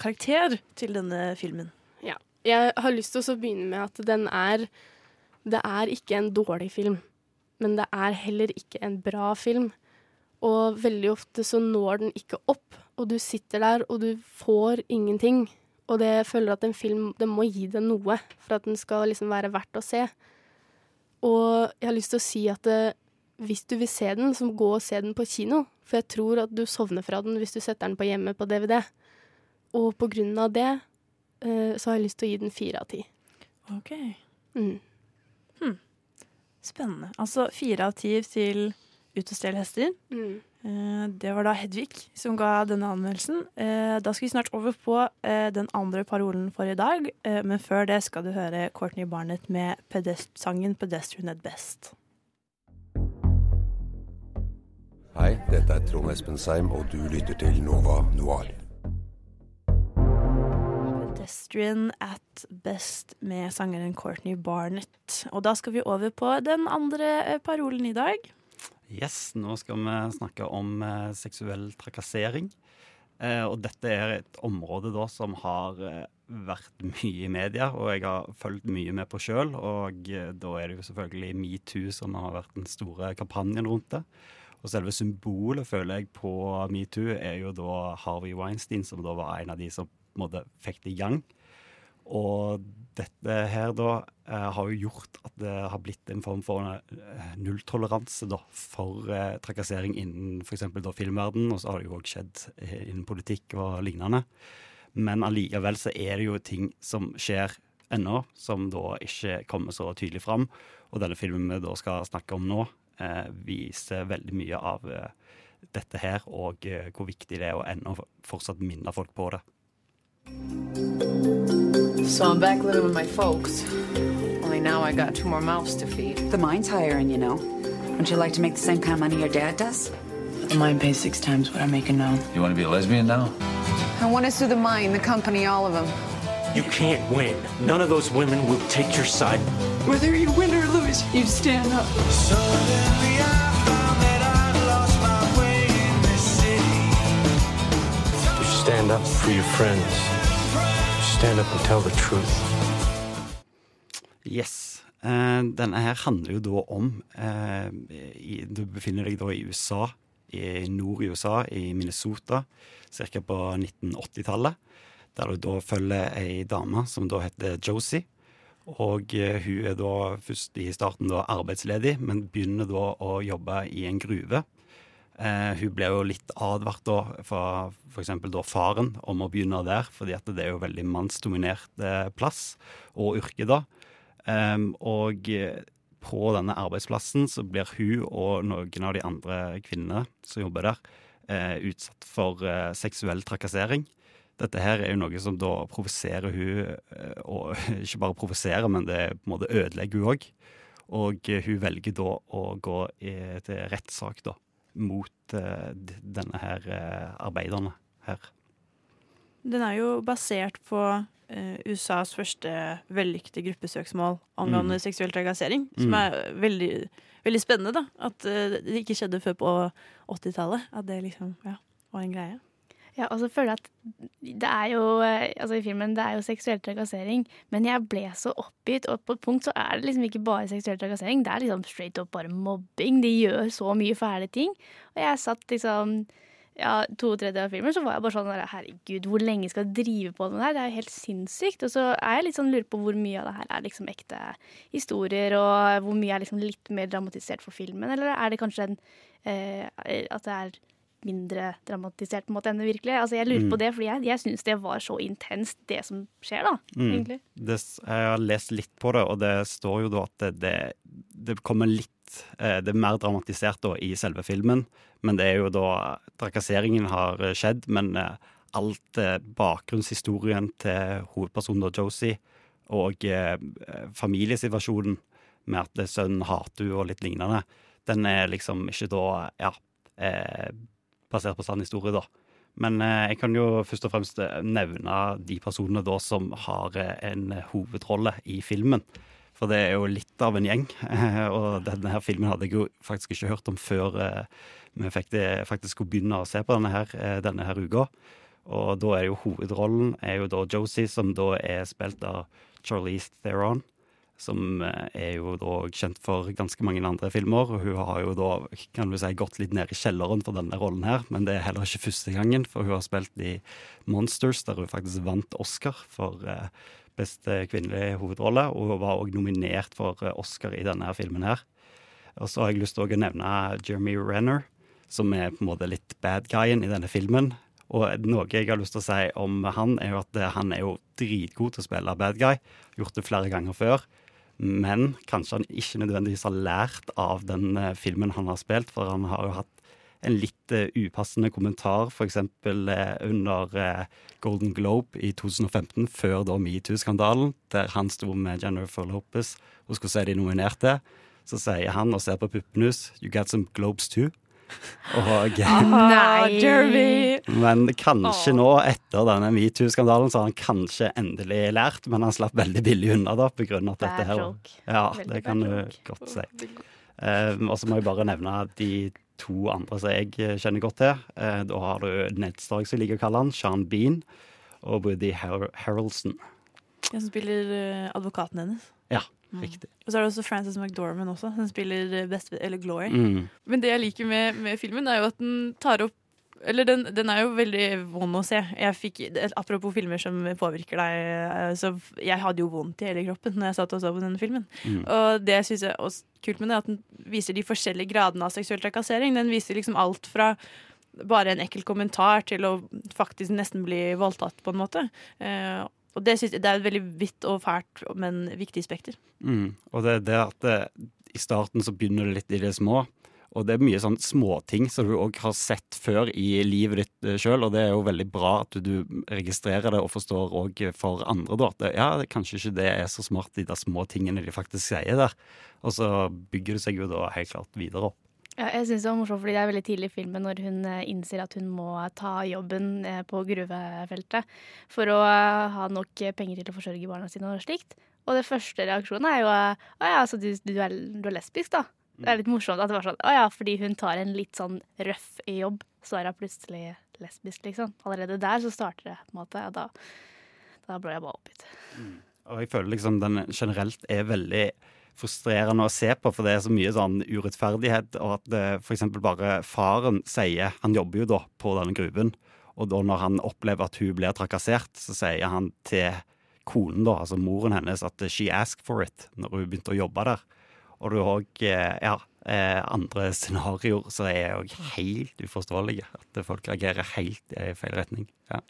karakter til denne filmen? Ja. Jeg har lyst til å begynne med at den er Det er ikke en dårlig film, men det er heller ikke en bra film. Og veldig ofte så når den ikke opp, og du sitter der og du får ingenting. Og det jeg føler at en film den må gi deg noe for at den skal liksom være verdt å se. Og jeg har lyst til å si at det, hvis du vil se den, så gå og se den på kino. For jeg tror at du sovner fra den hvis du setter den på hjemme på DVD. Og på grunn av det eh, så har jeg lyst til å gi den fire av ti. Ok. Mm. Spennende. Altså fire av ti til Ut og stjel hester. Mm. Eh, Det var da Hedvig som ga denne anmeldelsen. Eh, Da skal vi snart over på eh, den andre parolen for i dag. Men før det skal du høre Courtney Barnett med pedest sangen 'Pedestrian at Best'. Hei, dette er Trond Espen Seim, og du lytter til Nova Noir. Pedestrian at Best med sangeren Courtney Barnett. Og da skal vi over på den andre eh, parolen i dag. Yes, nå skal vi snakke om eh, seksuell trakassering. Eh, og dette er et område da som har vært mye i media, og jeg har fulgt mye med på sjøl. Og da er det jo selvfølgelig metoo som har vært den store kampanjen rundt det. Og selve symbolet, føler jeg, på metoo er jo da Harvey Weinstein, som da var en av de som på en måte fikk det i gang. Og dette her da eh, har jo gjort at det har blitt en form for eh, nulltoleranse da, for eh, trakassering innen f.eks. filmverden, og så har det jo òg skjedd innen politikk og lignende. Men allikevel så er det jo ting som skjer ennå, som da ikke kommer så tydelig fram. Og denne filmen vi da skal snakke om nå, eh, viser veldig mye av eh, dette her, og eh, hvor viktig det er å ennå fortsatt minne folk på det. So I'm back living with my folks. Only now I got two more mouths to feed. The mine's hiring, you know. Wouldn't you like to make the same kind of money your dad does? The mine pays six times what I'm making now. You want to be a lesbian now? I want to sue the mine, the company, all of them. You can't win. None of those women will take your side. Whether you win or lose, you stand up. You stand up for your friends. Stand up and tell the truth. Yes. Uh, denne her handler jo da om uh, i, Du befinner deg da i USA, i nord i USA, i Minnesota, ca. på 1980-tallet. Der du da følger ei dame som da heter Josie. Og uh, hun er da først i starten da arbeidsledig, men begynner da å jobbe i en gruve. Eh, hun ble jo litt advart da fra f.eks. faren om å begynne der, fordi at det er jo veldig mannsdominert eh, plass og yrke da. Eh, og på denne arbeidsplassen så blir hun og noen av de andre kvinnene som jobber der, eh, utsatt for eh, seksuell trakassering. Dette her er jo noe som da provoserer hun, eh, og ikke bare provoserer, men det på en måte ødelegger hun òg. Og hun velger da å gå i, til rettssak da, mot eh, denne her eh, arbeiderne her. Den er jo basert på eh, USAs første vellykkede gruppesøksmål angående Mm. seksuell trakassering. Mm. Som er veldig, veldig spennende, da. At eh, det ikke skjedde før på 80-tallet. At det liksom ja, var en greie. Ja, og så føler jeg at det er jo eh, Altså, i filmen, det er jo seksuell trakassering, men jeg ble så oppgitt, og på et punkt så er det liksom ikke bare seksuell trakassering, det er liksom straight up bare mobbing. De gjør så mye fæle ting. Og jeg satt liksom ja, to tredjedeler av filmen så var jeg bare sånn herregud, hvor lenge skal jeg drive på med det her? Det er jo helt sinnssykt. Og så er jeg litt sånn lurer på hvor mye av det her er liksom ekte historier, og hvor mye er liksom litt mer dramatisert for filmen, eller er det kanskje en eh, at det er mindre dramatisert på en måte enn det virkelige. Altså, jeg lurer Mm. på det, fordi jeg, jeg syns det var så intenst, det som skjer, da. Mm. Egentlig. Det, jeg har lest litt på det, og det står jo da at det, det, kommer litt eh, Det er mer dramatisert da i selve filmen, men det er jo da Trakasseringen har skjedd, men eh, alt eh, bakgrunnshistorien til hovedpersonen da, Josie, og familiesituasjonen med at sønnen hater henne og litt lignende, den er liksom ikke da Ja. Basert på sann historie, da. Men eh, jeg kan jo først og fremst eh, nevne de personene da som har eh, en hovedrolle i filmen. For det er jo litt av en gjeng. Og denne her filmen hadde jeg jo faktisk ikke hørt om før vi faktisk skulle begynne å se på denne her, denne her uka. Og da er jo hovedrollen er jo da Josie, som da er spilt av Charlize Theron. Som eh, er jo da kjent for ganske mange andre filmer. Og hun har jo da kan du si, gått litt ned i kjelleren for denne rollen her, men det er heller ikke første gangen, for hun har spilt i Monsters, der hun faktisk vant Oscar for eh, beste kvinnelige hovedrolle, og hun var òg nominert for eh, Oscar i denne filmen her. Og så har jeg lyst til å nevne Jeremy Renner, som er på en måte litt bad guyen i denne filmen. Og noe jeg har lyst til å si om han, er jo at han er jo dritgod til å spille bad guy. Gjort det flere ganger før. Men kanskje han ikke nødvendigvis har lært av den eh, filmen han har spilt, for han har jo hatt en litt eh, upassende kommentar, f.eks. Uh, under eh, Golden Globe i 2015, før da metoo-skandalen, der han sto med Jennifer Lopez og skulle se de nominerte. Så sier han og ser på puppene You got some globes too. Og, Nei. Men kanskje nå, etter denne metoo-skandalen, så har han kanskje endelig lært, men han slapp veldig billig unna da, på grunn av dette her. Ja, det kan du godt si. Um, og så må jeg bare nevne de to andre som jeg kjenner godt til. Uh, da har du Ned Stark, som jeg liker å kalle han, Sean Bean og Woody Har Harrelson. Jeg som spiller eh, advokaten hennes. Ja. Riktig. Og så er det også Frances McDormand også, som spiller Best, eller Glory. Mm. Men det jeg liker med, med filmen, er jo at den tar opp eller den, den er jo veldig vond å se. Jeg fikk, apropos filmer som påvirker deg. eh, Så jeg hadde jo vondt i hele kroppen når jeg satt og så på denne filmen. Mm. Og det jeg synes er også kult med det, at den viser de forskjellige gradene av seksuell trakassering. Den viser liksom alt fra bare en ekkel kommentar til å faktisk nesten bli voldtatt, på en måte. Eh, og det, synes det er et veldig vidt og fælt, men viktig spekter. Mm. Og det er det at det, i starten så begynner det litt i det små. Og det er mye sånn småting som du òg har sett før i livet ditt sjøl, og det er jo veldig bra at du, du registrerer det og forstår òg for andre, da. At ja, kanskje ikke det er så smart, de der små tingene de faktisk sier der. Og så bygger det seg jo da helt klart videre opp. Ja, jeg synes det var morsomt, fordi det er veldig tidlig i filmen når hun eh, innser at hun må ta jobben eh, på gruvefeltet for å eh, ha nok penger til å forsørge barna sine og slikt. Og det første reaksjonen er jo at ja, så du, du, er, du er lesbisk, da. Det er litt morsomt at det var sånn å ja, fordi hun tar en litt sånn røff jobb, så er hun plutselig lesbisk, liksom. Allerede der så starter det, på en måte. Og da, da ble jeg bare oppgitt. Og jeg føler liksom den generelt er veldig frustrerende å se på, for det er så mye sånn urettferdighet. Og at f.eks. bare faren sier Han jobber jo da på denne gruven. Og da når han opplever at hun blir trakassert, så sier han til konen, da, altså moren hennes, at she asked for it når hun begynte å jobbe der. Og du har òg ja, eh, andre scenarioer som er òg helt uforståelige. At folk reagerer helt i feil retning. Ja.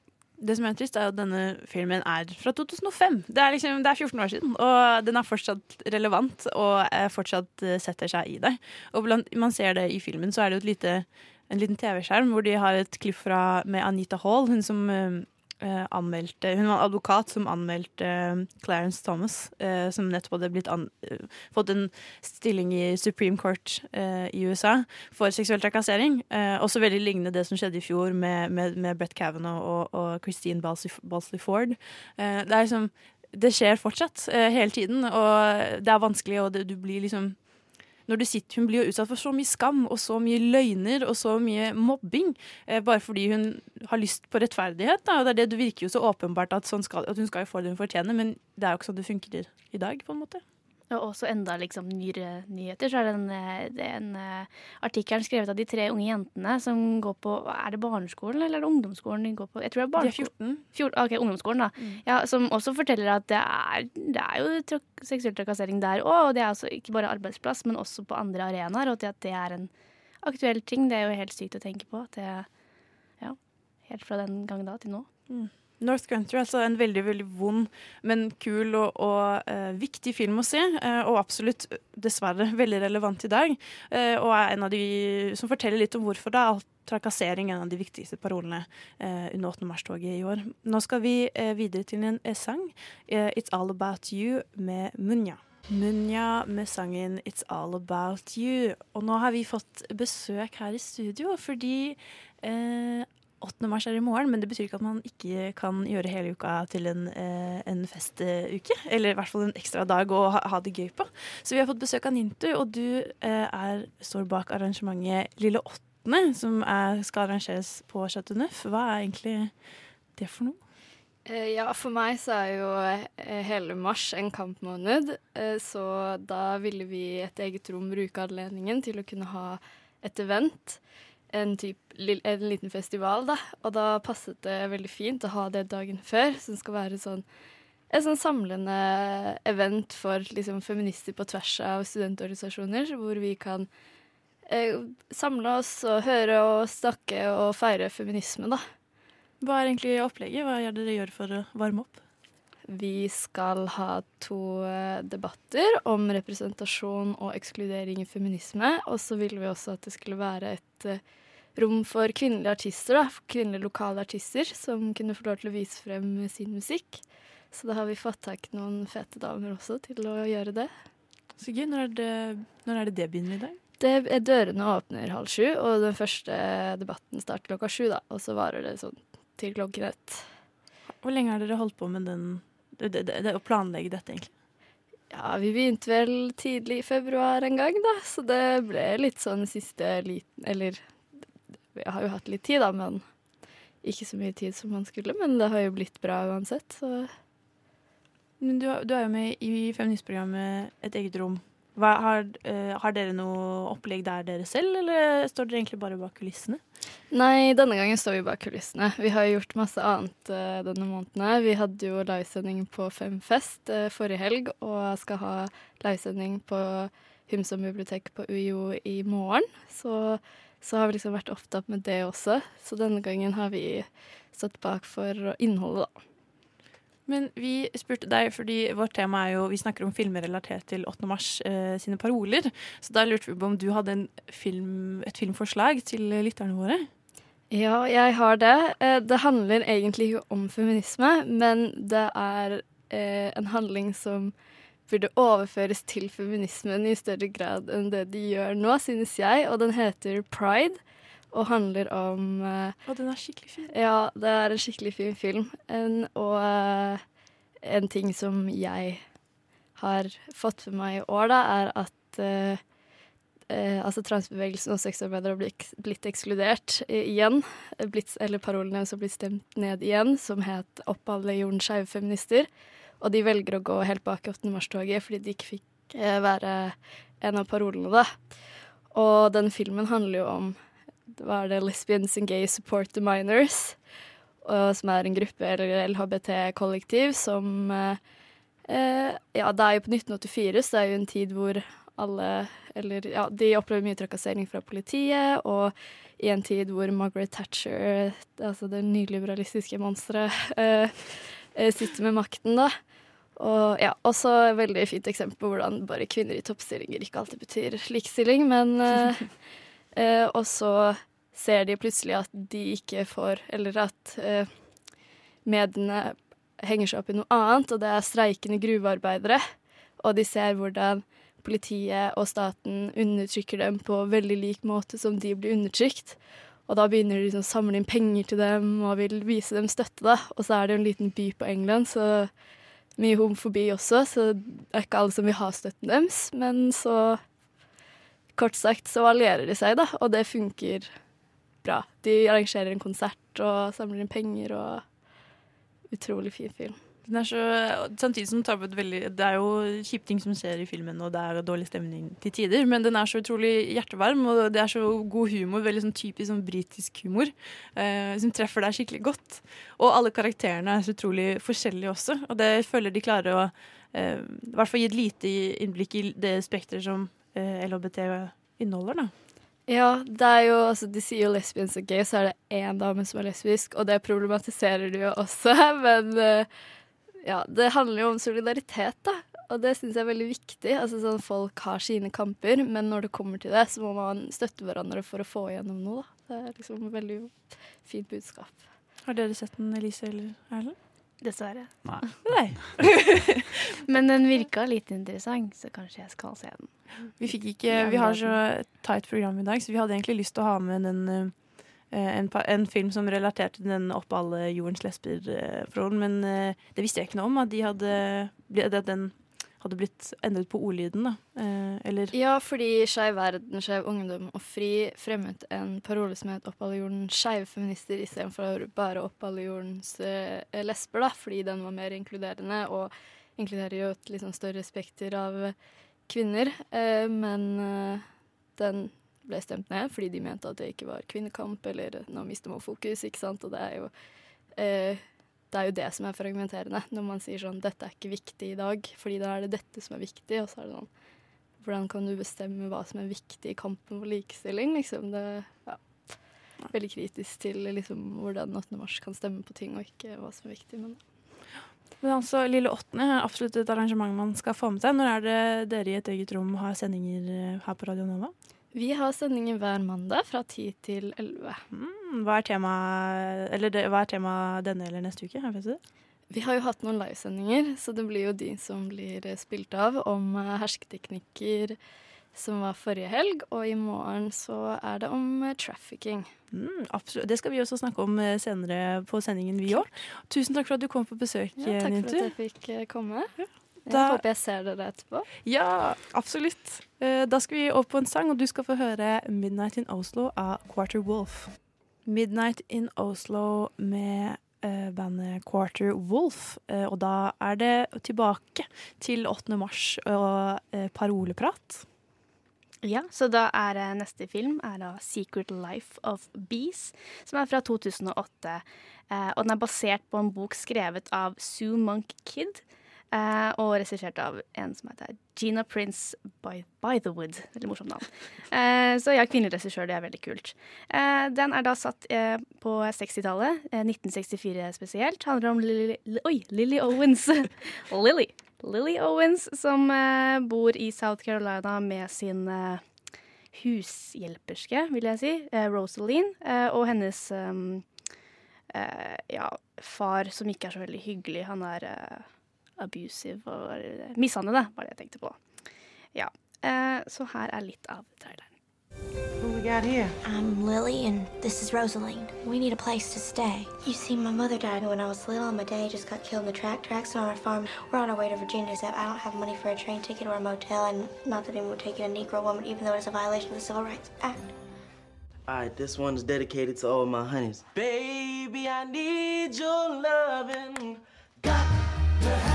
Det som er trist, er at denne filmen er fra 2005. Det er, liksom, det er 14 år siden, og den er fortsatt relevant og fortsatt eh, setter seg i deg. Og blant, man ser det i filmen, så er det jo lite, en liten TV-skjerm hvor de har et klipp fra, med Anita Hall, hun som eh, anmeldte Hun var advokat som anmeldte eh, Clarence Thomas, eh, som nettopp hadde blitt an, eh, fått en stilling i Supreme Court eh, i USA for seksuell trakassering. Eh, også veldig lignende det som skjedde i fjor med, med, med Brett Kavanaugh og, og Christine Balsley, Ford. Eh, det er liksom Det skjer fortsatt, eh, hele tiden, og det er vanskelig, og det, du blir liksom når du sitter, Hun blir jo utsatt for så mye skam og så mye løgner og så mye mobbing. Eh, bare fordi hun har lyst på rettferdighet. Da. Og det, det, det virker jo så åpenbart at, sånn skal, at hun skal jo få det hun fortjener, men det er jo ikke sånn det funker i dag. på en måte. Og også enda liksom nyere nyheter, så er det en, eh, det er en uh, artikkel skrevet av de tre unge jentene som går på Er det barneskolen eller er det ungdomsskolen de går på? Jeg tror det er De er barneskolen. 14. 14 ok, ungdomsskolen, da. Mm. Ja, som også forteller at det er, det er jo trak seksuell trakassering der òg. Og det er altså ikke bare arbeidsplass, men også på andre arenaer. Og at det er en aktuell ting. Det er jo helt sykt å tenke på. At det, ja, helt fra den gang da til nå. Mm. North Country er altså en veldig veldig vond, men kul og, og uh, viktig film å se. Uh, og absolutt, dessverre, veldig relevant i dag. Uh, og er en av de som forteller litt om hvorfor er alt trakassering en av de viktigste parolene eh, under 8. mars-toget i år. Nå skal vi eh, videre til en eh, sang. eh, 'It's All About You' med Munja. Munja med sangen 'It's All About You'. Og nå har vi fått besøk her i studio fordi eh, 8. mars er i morgen, men det betyr ikke at man ikke kan gjøre hele uka til en, eh, en festuke. Eller i hvert fall en ekstra dag å ha, ha det gøy på. Så vi har fått besøk av Nintu, og du eh, er, står bak arrangementet Lille åttende, som er, skal arrangeres på Chateau Neuf. Hva er egentlig det for noe? Eh, Ja, for meg så er jo hele mars en kampmåned, så da ville vi i et eget rom bruke anledningen til å kunne ha et event. En, typ, en liten festival, da. Og da passet det veldig fint å ha det dagen før, som skal være sånn et sånn samlende event for liksom, feminister på tvers av studentorganisasjoner, hvor vi kan eh, samle oss og høre og snakke og feire feminisme, da. Hva er egentlig opplegget? Hva gjør dere gjør for å varme opp? Vi skal ha to eh, debatter om representasjon og ekskludering i feminisme. Og så ville vi også at det skulle være et eh, rom for kvinnelige artister, da. Kvinnelige lokale artister som kunne få lov til å vise frem sin musikk. Så da har vi fått tak i noen fete damer også til å gjøre det. Så gøy. Når er det når er det, det begynner i dag? Det er Dørene åpner halv sju, og den første debatten starter klokka sju. da, Og så varer det sånn til klokken ett. Hvor lenge har dere holdt på med den, det, det, det, å planlegge dette, egentlig? Ja, vi begynte vel tidlig i februar en gang, da, så det ble litt sånn siste liten Eller vi har jo hatt litt tid, da, men ikke så mye tid som man skulle. Men det har jo blitt bra uansett, så Men du, du er jo med i feministprogrammet Et eget rom. Hva, har, uh, har dere noe opplegg der dere selv, eller står dere egentlig bare bak kulissene? Nei, denne gangen står vi bak kulissene. Vi har gjort masse annet uh, denne måneden. Vi hadde jo livesending på Femfest uh, forrige helg, og skal ha livesending på Humsom bibliotek på UiO i morgen. Så, så har vi liksom vært opptatt med det også. Så denne gangen har vi stått bak for innholdet, da. Men vi spurte deg fordi vårt tema er jo Vi snakker om filmer relatert til 8. mars eh, sine paroler. Så da lurte vi på om du hadde en film, et filmforslag til lytterne våre? Ja, jeg har det. Eh, Det handler egentlig ikke om feminisme, men det er eh, en handling som burde overføres til feminismen i større grad enn det de gjør nå, synes jeg. Og den heter Pride. Og handler om uh, Og den er skikkelig fin. Ja, det er en skikkelig fin film. En, og uh, en ting som jeg har fått med meg i år, da, er at uh, eh, altså transbevegelsen og sexarbeidere har blitt, blitt ekskludert igjen. Blitt, eller parolen deres har blitt stemt ned igjen, som het 'Opp alle jordens skeive feminister'. Og de velger å gå helt bak i 8. mars-toget fordi de ikke fikk eh, være en av parolene, da. Og den filmen handler jo om hva er det, Lesbians and Gay Support the Minors, og, som er en gruppe, eller LHBT-kollektiv, som eh, eh, Ja, det er jo på 1984, så det er jo en tid hvor alle Eller ja, de opplever mye trakassering fra politiet, og i en tid hvor Margaret Thatcher, altså det nyliberalistiske monsteret, eh, eh, sitter med makten, da. Og ja, også et veldig fint eksempel på hvordan bare kvinner i toppstillinger ikke alltid betyr likestilling, men uh, uh, Og så ser de plutselig at de ikke får Eller at uh, mediene henger seg opp i noe annet, og det er streikende gruvearbeidere. Og de ser hvordan politiet og staten undertrykker dem på veldig lik måte som de blir undertrykt. Og da begynner de liksom å samle inn penger til dem og vil vise dem støtte, da. Og så er det jo en liten by på England, så mye homofobi også, så det er ikke alle som vil ha støtten deres. Men så Kort sagt så allierer de seg, da, og det funker bra. De arrangerer en konsert og samler inn penger og Utrolig fin film. Er så, samtidig som tar på et veldig Det er jo kjipe ting som skjer i filmen, og det er dårlig stemning til tider, men den er så utrolig hjertevarm, og det er så god humor. Veldig sånn typisk sånn britisk humor, eh, som treffer deg skikkelig godt. Og alle karakterene er så utrolig forskjellige også, og det føler de klarer å eh, i hvert fall gi et lite innblikk i det spekteret som eh, LHBT inneholder, da. Ja, det er jo, altså, de sier jo lesbians og gay, så er det én dame som er lesbisk, og det problematiserer de jo også, men eh, ja, det handler jo om solidaritet, da. Og det syns jeg er veldig viktig. Altså sånn Folk har sine kamper, men når det kommer til det, så må man støtte hverandre for å få igjennom noe. Da. Det er liksom et veldig fint budskap. Har dere sett den, Elise eller Erlend? Dessverre. Nei. Nei. Men den virka litt interessant, så kanskje jeg skal se den. Vi fikk ikke Vi har så tight program i dag, så vi hadde egentlig lyst til å ha med den eh, en, en film som relaterte den Opp alle jordens lesber-forhold. men eh, det visste jeg ikke noe om, at, de hadde, at den hadde blitt endret på ordlyden, da. Eh, Eller Ja, fordi Skeiv Verden, Skeiv Ungdom og Fri fremmet en parole som het 'Opp alle jordens skeive feminister' istedenfor bare 'Opp alle jordens eh, lesber', da, fordi den var mer inkluderende og inkluderer jo et litt sånn større spekter av kvinner. Eh, men eh, den ble stemt ned fordi de mente at det ikke var kvinnekamp, eller nå mister man fokus, ikke sant, og det er jo eh, det er jo det som er fragmenterende, når man sier sånn 'dette er ikke viktig i dag', fordi da er det dette som er viktig, og så er det sånn Hvordan kan du bestemme hva som er viktig i kampen for likestilling, liksom? Det ja. Veldig kritisk til liksom, hvordan 8. mars kan stemme på ting, og ikke hva som er viktig. Men Men altså, Lille åttende er absolutt et arrangement man skal få med seg. Når er det dere i et eget rom har sendinger eh, her på Radio Nova? Vi har sendinger hver mandag fra 10 til 11. Mm, Hva er temaet det, hva er tema denne eller neste uke? Vi har jo hatt noen livesendinger, så det blir jo de som blir eh, spilt av om eh, hersketeknikker som var forrige helg, og i morgen så er det om eh, trafficking. Mm, absolutt. Det skal vi også snakke om senere på sendingen, vi òg. Tusen takk for at du kom på besøk, Ja, takk for at jeg fikk komme. komme. Da- håper jeg ser dere etterpå. Ja, absolutt. Eh, Da skal vi opp på en sang, og du skal få høre 'Midnight in Oslo' av Quarter Wolf. 'Midnight in Oslo' med eh, bandet Quarter Wolf. Eh, og da er det tilbake til 8. mars og paroleprat. Ja, så da er neste film er da 'Secret Life of Bees', som er fra 2008. Eh, og den er basert på en bok skrevet av Sue Monk Kidd. Eh, og regissert av en som heter Gina Prince by, by the Wood. Veldig morsomt navn. Eh, så ja, kvinnelig regissør, det er veldig kult. Eh, den er da satt på 60-tallet, eh, 1964 spesielt. Handler om Lily, oi, Lily Owens. Lily. Lily Owens, som bor i South Carolina med sin hushjelperske, vil jeg si, Rosaline, og hennes eh, ja, far, som ikke er så veldig hyggelig. Han er abusive og eh, mishandlende, var det jeg tenkte på. Ja, eh, så her er litt av traileren. Who we got here? I'm Lily, and this is Rosaline. We need a place to stay. You see, my mother died when I was little, and my dad just got killed in the track tracks on our farm. We're on our way to Virginia, except I don't have money for a train ticket or a motel, and not that anyone would take in a Negro woman, even though it's a violation of the Civil Rights Act. All right, this one's dedicated to all my honeys. Baby, I need your loving. Got to have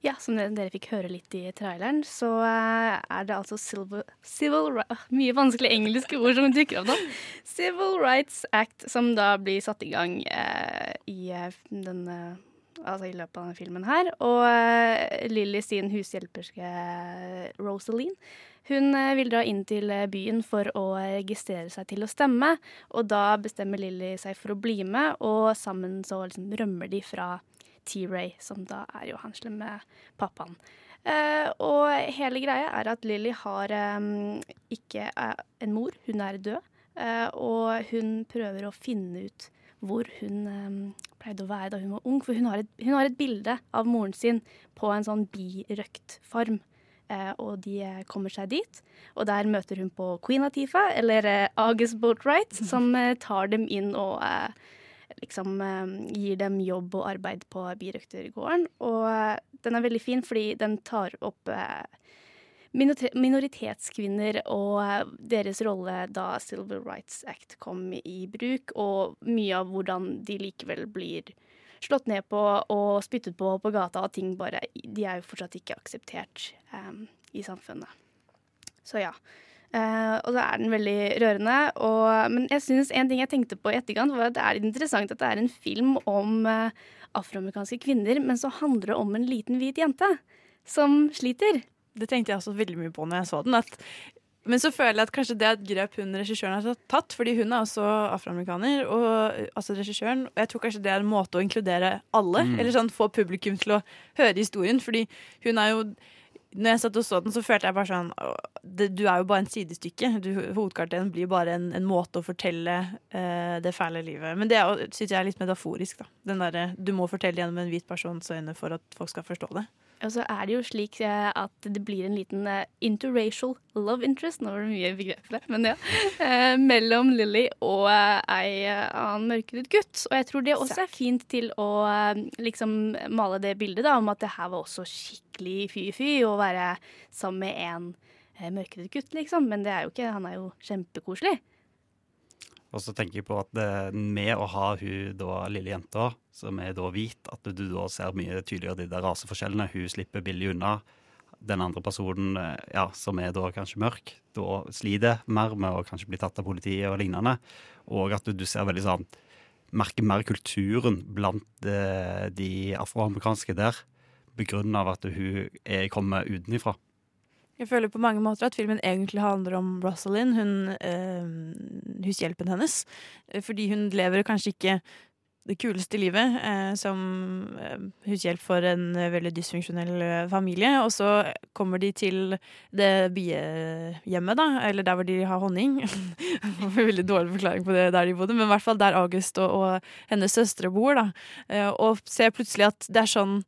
Ja, som dere fikk høre litt i traileren, så eh, er det altså Civil, civil ah, Mye vanskelige engelske ord som dukker opp nå. Civil Rights Act, som da blir satt i gang eh, i, denne, eh, altså i løpet av denne filmen her. Og eh, Lily sin hushjelperske Rosaline hun eh, vil dra inn til eh, byen for å registrere seg til å stemme. Og da bestemmer Lily seg for å bli med, og sammen så liksom rømmer de fra T-Ray, som da er jo han slemme pappaen. Eh, og hele greia er at Lily har eh, ikke eh, en mor, hun er død. Eh, og hun prøver å finne ut hvor hun eh, pleide å være da hun var ung. For hun har, et, hun har et bilde av moren sin på en sånn birøktfarm. Eh, og de eh, kommer seg dit, og der møter hun på Queen Atifa, eller eh, August Boatwright, som eh, tar dem inn og eh, liksom eh, gir dem jobb og arbeid på birøktergården. Og eh, den er veldig fin fordi den tar opp eh, minoritetskvinner og eh, deres rolle da Silver Rights Act kom i bruk, og mye av hvordan de likevel blir slått ned på og spyttet på på gata, og ting bare De er jo fortsatt ikke akseptert um, i samfunnet. Så ja. Uh, og så er den veldig rørende. Og, men jeg synes en ting jeg tenkte på i etterkant, var at det er interessant at det er en film om uh, afroamerikanske kvinner, men så handler det om en liten hvit jente som sliter. Det tenkte jeg også veldig mye på når jeg så den. At, men så føler jeg at kanskje det er et grep hun regissøren har tatt, fordi hun er også afroamerikaner. Og, altså regissøren, og jeg tror kanskje det er en måte å inkludere alle, Mm. eller sånn få publikum til å høre historien. Fordi hun er jo når jeg satt og så den, så følte jeg bare sånn det, Du er jo bare en sidestykke. Du, hovedkarakteren blir bare en, en måte å fortelle eh, det fæle livet Men det syns jeg er litt metaforisk. da Den der, Du må fortelle gjennom en hvit persons øyne for at folk skal forstå det. Og så er det jo slik eh, at det blir en liten eh, interracial love interest, nå var det mye begrep der, men ja, eh, mellom Lily og ei annen mørkhudet gutt. Og jeg tror det også er fint til å liksom male det bildet da, om at det her var også skikkelig fy-fy å være sammen med en mørkhudet gutt, liksom. Men det er jo ikke, han er jo kjempekoselig. Og så tenker jeg på at med å ha hun da lille jenta, som er da hvit, at du da ser mye tydeligere de der raseforskjellene. Hun slipper billig unna. Den andre personen, eh, ja, som er da kanskje mørk, da sliter mer med å kanskje bli tatt av politiet og lignende. Og at du, du ser veldig sånn Merker mer kulturen blant de, de afroamerikanske der. Begrunnet av at hun er, kommer utenifra. Jeg føler på mange måter at filmen egentlig handler om Rosalind, hun, eh, hushjelpen hennes. Eh, Fordi hun lever kanskje ikke det kuleste livet eh, som eh, hushjelp for en eh, veldig dysfunksjonell familie. Og så kommer de til det biehjemmet, da, eller der hvor de har honning. Veldig dårlig forklaring på det der de bodde, men i hvert fall der August og, og hennes søstre bor. da. Eh, og ser plutselig at det er sånn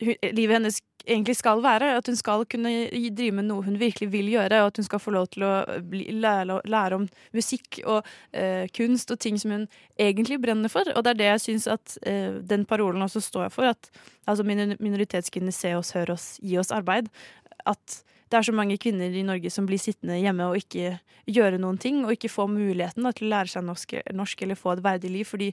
livet hennes egentlig skal være. At hun skal kunne drive med noe hun virkelig vil gjøre, og at hun skal få lov til å bli, lære, lære om musikk og eh, kunst og ting som hun egentlig brenner for. Og det er det jeg syns at eh, den parolen også står for. At altså, minoritetskvinner se oss, hør oss, gi oss arbeid. At det er så mange kvinner i Norge som blir sittende hjemme og ikke gjøre noen ting, og ikke få muligheten da, til å lære seg norsk, norsk eller få et verdig liv, fordi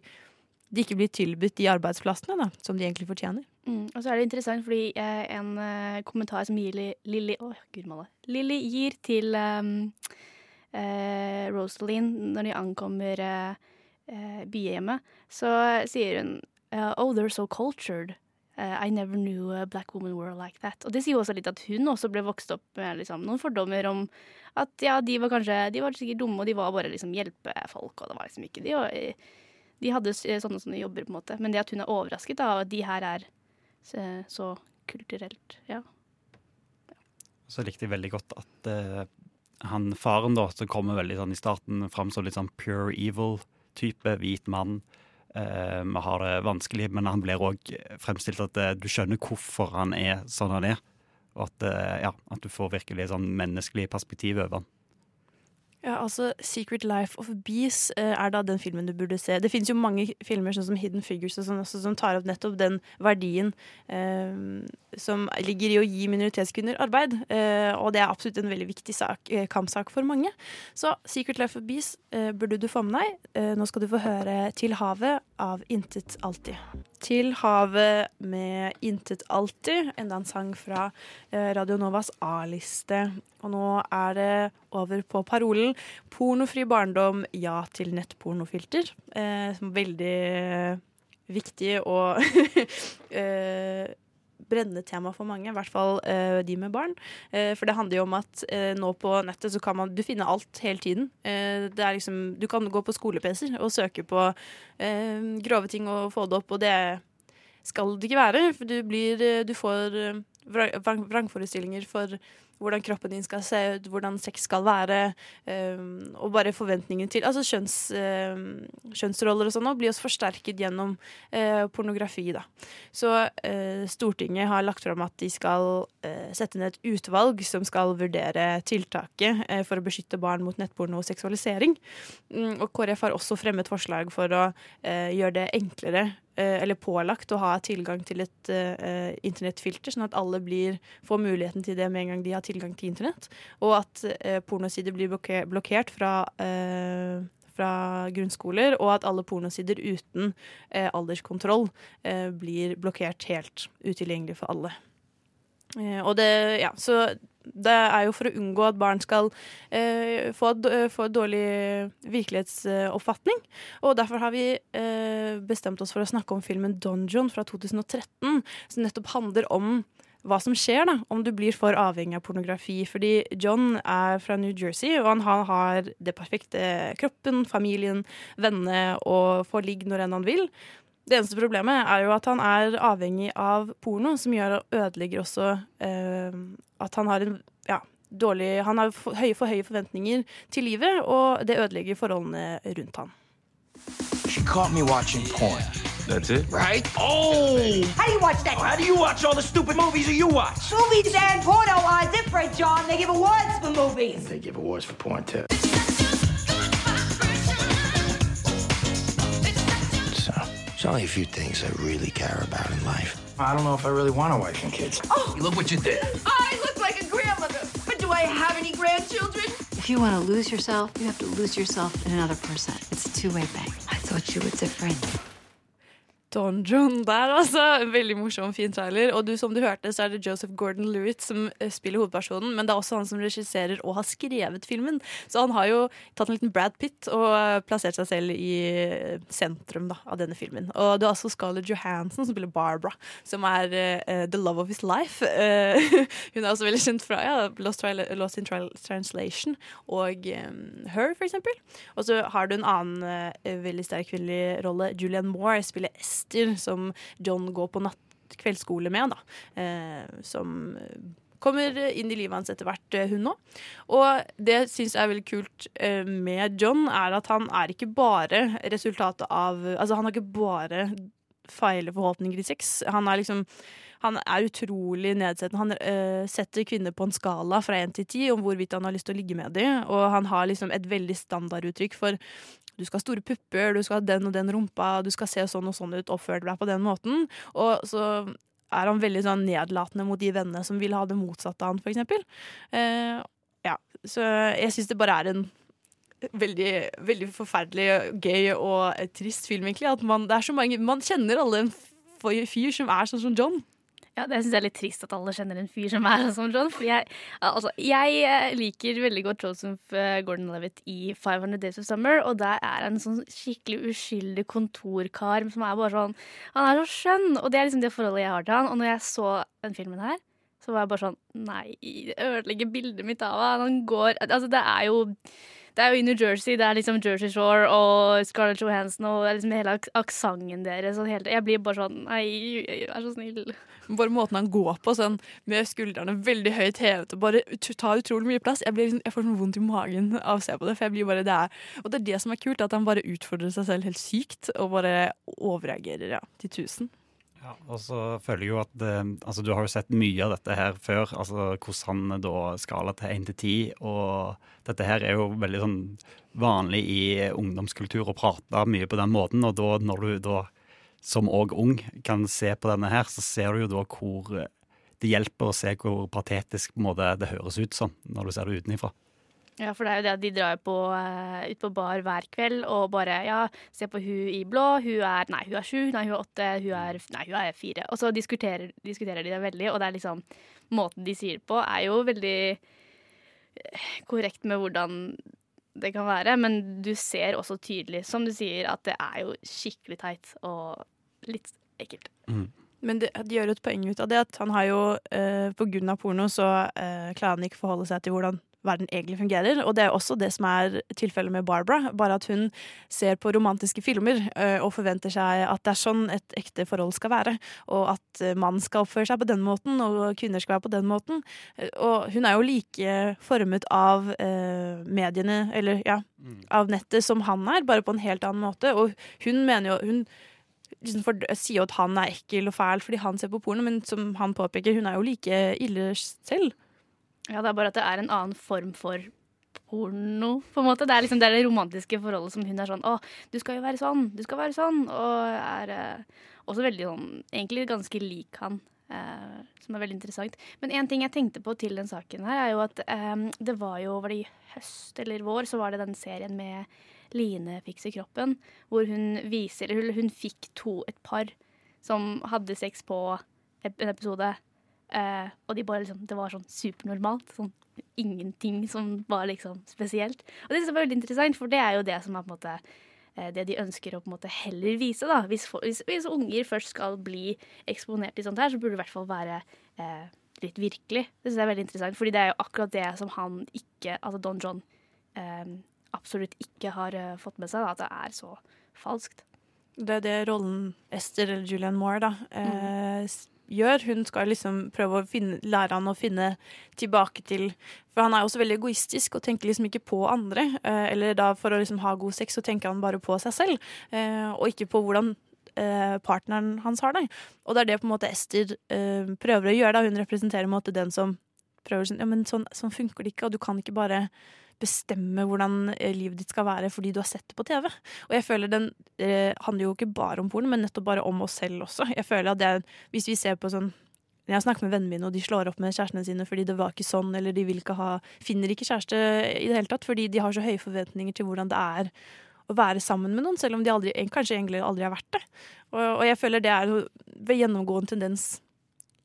de ikke blir tilbudt de arbeidsplassene da, som de egentlig fortjener. Mm. Og så er det interessant, fordi eh, en eh, kommentar som Lilly. Lilly gir til um, eh, Rosalind når de ankommer eh, eh, byhjemmet, så sier hun eh, Oh, they're so cultured. I never knew a black woman were like that. Og det sier jo også litt at hun også ble vokst opp med liksom, noen fordommer om at ja, de var kanskje De var sikkert dumme, og de var bare liksom hjelpefolk, og det var liksom ikke De, og, de hadde sånne sånne jobber, på en måte. Men det at hun er overrasket av at de her er så, kulturelt, ja. Så likte jeg veldig godt at uh, han faren da, som kommer veldig sånn i starten, framstår litt sånn pure evil-type, hvit mann. Vi har det vanskelig, men han blir òg fremstilt at uh, du skjønner hvorfor han er sånn han er. Og at, ja, at du får virkelig sånn menneskelig perspektiv over han. Ja, altså Secret Life of Bees eh, er da den filmen du burde se. Det finnes jo mange filmer sånn som Hidden Figures og sånn, som tar opp nettopp den verdien eh, som ligger i å gi minoritetskvinner arbeid. Eh, og det er absolutt en veldig viktig sak, eh, kampsak for mange. Så Secret Life of Bees eh, burde du få med deg. Eh, nå skal du få høre Til havet av Intet alltid. Til havet med Intet alltid, enda en sang fra eh, Radio Novas A-liste. Og nå er det over på parolen 'Pornofri barndom, ja til nettpornofilter'. Eh, veldig viktig og brennende tema for mange, i hvert fall uh, de med barn. Uh, for det handler jo om at uh, nå på nettet så kan man du finne alt hele tiden. Det er liksom, du kan gå på skole-PC-er og søke på grove ting og få det opp, og det skal det ikke være. For du, blir, du får vrang- vrang- vrangforestillinger for hvordan kroppen din skal se ut, hvordan sex skal være, um, og bare forventningen til Altså kjønns, um, kjønnsroller og sånn blir også forsterket gjennom uh, pornografi, da. Så uh, Stortinget har lagt fram at de skal uh, sette ned et utvalg som skal vurdere tiltaket for å beskytte barn mot nettporno og seksualisering. Um, og KrF har også fremmet forslag for å gjøre det enklere eller pålagt å ha tilgang til et uh, internettfilter, sånn at alle blir, får muligheten til det med en gang de har tilgang til internett. Og at uh, pornosider blir blokker, blokkert fra, uh, fra grunnskoler, og at alle pornosider uten eh, alderskontroll eh, blir blokkert helt utilgjengelig for alle. Eh, og det, ja, så det er jo for å unngå at barn skal eh, få, eh, få dårlig virkelighetsoppfatning. Og derfor har vi eh, bestemt oss for å snakke om filmen Don John fra 2013, som nettopp handler om hva som skjer da, om du blir for avhengig av pornografi. Fordi John er fra New Jersey, og han har det perfekte kroppen, familien, vennene og får ligg når enn han vil. Det eneste problemet er jo at han er avhengig av porno, som gjør og ødelegger også eh, at han har en ja, dårlig Han har for høye, for høye forventninger til livet, og det ødelegger forholdene rundt han. She caught me watching porn. That's it? Right? Oh! How do you watch that? How do you watch all the stupid movies you watch? Movies and porno are different, John. They give awards for movies. They give awards for porn too. There's only a few things I really care about in life. I don't know if I really want a wife and kids. Oh, Look what you did. I look like a grandmother. But do I have any grandchildren? If you want to lose yourself, you have to lose yourself in another person. It's a two-way thing. I thought you were different. Don John der, altså. Veldig morsom, fin trailer. Og du, som du hørte, så er det Joseph Gordon-Lewitt som spiller hovedpersonen, men det er også han som regisserer og har skrevet filmen. Så han har jo tatt en liten Brad Pitt og eh, plassert seg selv i eh, sentrum da, av denne filmen. Og du har også Scarlett Johansson som spiller Barbara, som er uh, the love of his life. Uh, hun er også veldig kjent fra ja, Lost, Lost in Translation og um, Her, for eksempel. Og så har du en annen uh, veldig sterk kvinnelig rolle. Julianne Moore spiller Esther, som John går på natt kveldsskole med. Da. Eh, som kommer inn i livet hans etter hvert, eh, hun òg. Og det syns jeg er veldig kult eh, med John, er at han er ikke bare resultatet av Altså, han har ikke bare feile forhåpninger i sex. Han er liksom han er utrolig nedsettende. Han øh, setter kvinner på en skala fra én til ti om hvorvidt han har lyst til å ligge med dem. Og han har liksom et veldig standarduttrykk for du skal ha store pupper, du skal ha den og den rumpa, du skal se sånn og sånn ut, oppfør deg på den måten. Og så er han veldig sånn nedlatende mot de vennene som vil ha det motsatte av han, for eksempel. Eh, ja, så jeg syns det bare er en veldig, veldig forferdelig, gøy og trist film, egentlig. At man, mange, man kjenner alle en fyr som er sånn som John. Ja, det syns jeg er litt trist at alle kjenner en fyr som er sånn John. For jeg, altså, jeg eh, liker veldig godt Joseph eh, Gordon-Levitt i 500 Days of Summer, og der er han en sånn skikkelig uskyldig kontorkar som er bare sånn Han er så skjønn, og det er liksom det forholdet jeg har til han. Og når jeg så den filmen her, så var jeg bare sånn Nei, det ødelegger bildet mitt av han. Han går Altså, det er jo det er jo i New Jersey, det er liksom Jersey Shore og Scarlett Johansson og det er liksom hele ak aksenten deres. Hele, jeg blir bare sånn Nei, vær så snill. Bare måten han går på, sånn med skuldrene veldig høyt hevet og bare tar utrolig mye plass. Jeg, liksom- jeg får sånn vondt i magen av å se på det. For jeg blir bare det er, og det er det som er kult, at han bare utfordrer seg selv helt sykt og bare overreagerer ja, til tusen. Ja, og så føler jeg jo at det, altså Du har jo sett mye av dette her før. altså Hvordan han da skala til 1 til 10. Og dette her er jo veldig sånn vanlig i ungdomskultur å prate mye på den måten. Og da når du da som òg ung kan se på denne her, så ser du jo da hvor eh, det hjelper å se hvor patetisk måte, det høres ut som når du ser det utenifra. Ja, for det er jo det at de drar på, eh, ut på bar hver kveld og bare Ja, se på hun i blå. Hun er Nei, hun er sju. Nei, hun er åtte. Hun er Nei, hun er fire. Og så diskuterer, diskuterer de det veldig, og det er liksom Måten de sier det på, er jo veldig eh, korrekt med hvordan det kan være, men du ser også tydelig, som du sier, at det er jo skikkelig teit og litt ekkelt. Men det, de gjør et poeng ut av det at han har jo eh, På grunn av porno så eh, klarer han ikke forholde seg til hvordan verden egentlig fungerer. Og det er også det som er tilfellet med Barbara. Bare at hun ser på romantiske filmer eh, og forventer seg at det er sånn et ekte forhold skal være. Og at eh, mann skal oppføre seg på den måten, og kvinner skal være på den måten. Eh, Og hun er jo like formet av eh, mediene, eller ja, av nettet som han er, bare på en helt annen måte. Og hun mener jo hun liksom for, sier jo at han er ekkel og fæl fordi han ser på porno, men som han påpeker, hun er jo like ille selv. Ja, det er bare at det er en annen form for porno, på en måte. Det er liksom det, er det romantiske forholdet som hun er sånn Å, du skal jo være sånn, du skal være sånn. Og er eh, også veldig sånn Egentlig ganske lik han. eh, som er veldig interessant. Men en ting jeg tenkte på til den saken her, er jo at eh, det var jo Var i høst eller vår, så var det den serien med Line fikser kroppen, hvor hun viser Eller hun fikk to, et par, som hadde sex på en episode. Eh, og de bare liksom, det var sånn supernormalt. Sånn ingenting som var liksom spesielt. Og det synes jeg var veldig interessant, for det er jo det som er på en måte eh, det de ønsker å på en måte heller vise. da. Hvis, for, hvis, hvis unger først skal bli eksponert i sånt her, så burde det i hvert fall være eh, litt virkelig. Det synes jeg er veldig interessant, fordi det er jo akkurat det som han ikke, altså Don John, eh, absolutt ikke har eh, fått med seg, da, at det er så falskt. Det er det rollen Esther eller Julian Moore da, eh, s- gjør. Hun skal liksom prøve å finne, lære han å finne tilbake til For han er også veldig egoistisk og tenker liksom ikke på andre. Eh, eller da for å liksom ha god sex, så tenker han bare på seg selv, eh, og ikke på hvordan eh, partneren hans har det. Og det er det på en måte Esther eh, prøver å gjøre. da Hun representerer på en måte den som prøver sånn Ja, men sånn, sånn funker det ikke, og du kan ikke bare bestemme hvordan eh, livet ditt skal være fordi du har sett det på TV. Og jeg føler den eh, handler jo ikke bare om porno, men nettopp bare om oss selv også. Jeg føler at det Hvis vi ser på sånn jeg har snakket med vennene mine, og de slår opp med kjærestene sine fordi det var ikke sånn, eller de vil ikke ha, finner ikke kjæreste i det hele tatt, fordi de har så høye forventninger til hvordan det er å være sammen med noen, selv om de aldri, kanskje egentlig aldri har vært det. Og, og jeg føler det er en gjennomgående tendens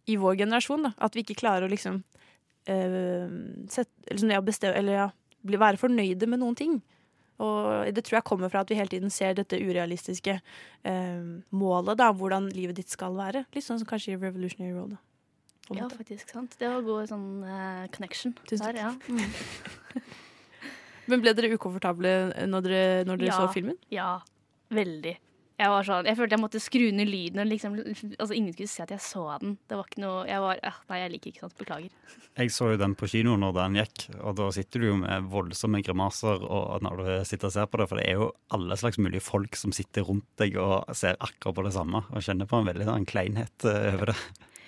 i vår generasjon, da, at vi ikke klarer å liksom øh, sette, liksom, ja, bestemme, eller ja, være fornøyde med noen ting. Og det tror jeg kommer fra at vi hele tiden ser dette urealistiske eh, målet, da, hvordan livet ditt skal være. Litt sånn som kanskje i Revolutionary Road. Da. Ja, måte. faktisk. sant. Det var god sånn eh, connection Tusen der, ja. Mm. Men ble dere ukomfortable når dere, når dere Ja. så filmen? Ja, veldig. Jeg var sånn, jeg følte jeg måtte skru ned lyden. Og liksom, altså Ingen skulle se at jeg så den. Det var ikke noe jeg var, eh, Nei, jeg liker ikke sånt. Beklager. Jeg så jo den på kino når den gikk, og da sitter du jo med voldsomme grimaser og når du sitter og ser på det, for det er jo alle slags mulige folk som sitter rundt deg og ser akkurat på det samme, og kjenner på en veldig en kleinhet eh, over det.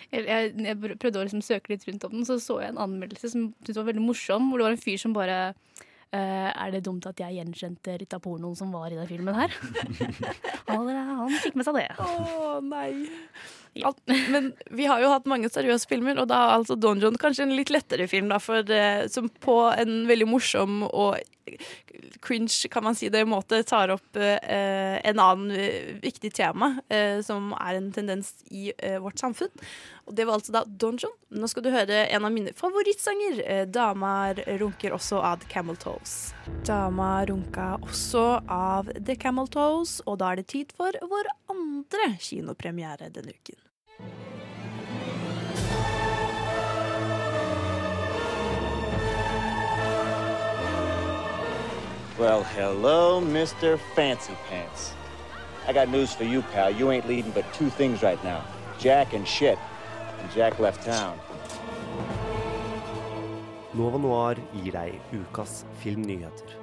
Jeg, jeg, jeg prøvde å liksom søke litt rundt om den, så så jeg en anmeldelse som syntes var veldig morsom, hvor det var en fyr som bare er det dumt at jeg gjenkjente litt av pornoen som var i den filmen her? han, fikk med seg det. Å nei. Alt, men vi har jo hatt mange seriøse filmer, og da er altså Don John kanskje en litt lettere film, da, for, eh, som på en veldig morsom og cringe, kan man si det, måte tar opp eh, en annen eh, viktig tema, eh, som er en tendens i eh, vårt samfunn. Og det var altså da Donjon. Nå skal du høre en av mine favorittsanger, eh, 'Damar runker også' av The Camel Toes. Dama runka også av The Camel Toes, og da er det tid for vår andre kinopremiere denne uken. Well, hello, Mr. Fancy Pants. I got news for you, pal. You ain't leading but two things right now Jack and shit. And Jack left town. Nova Noir gir deg ukas filmnyheter.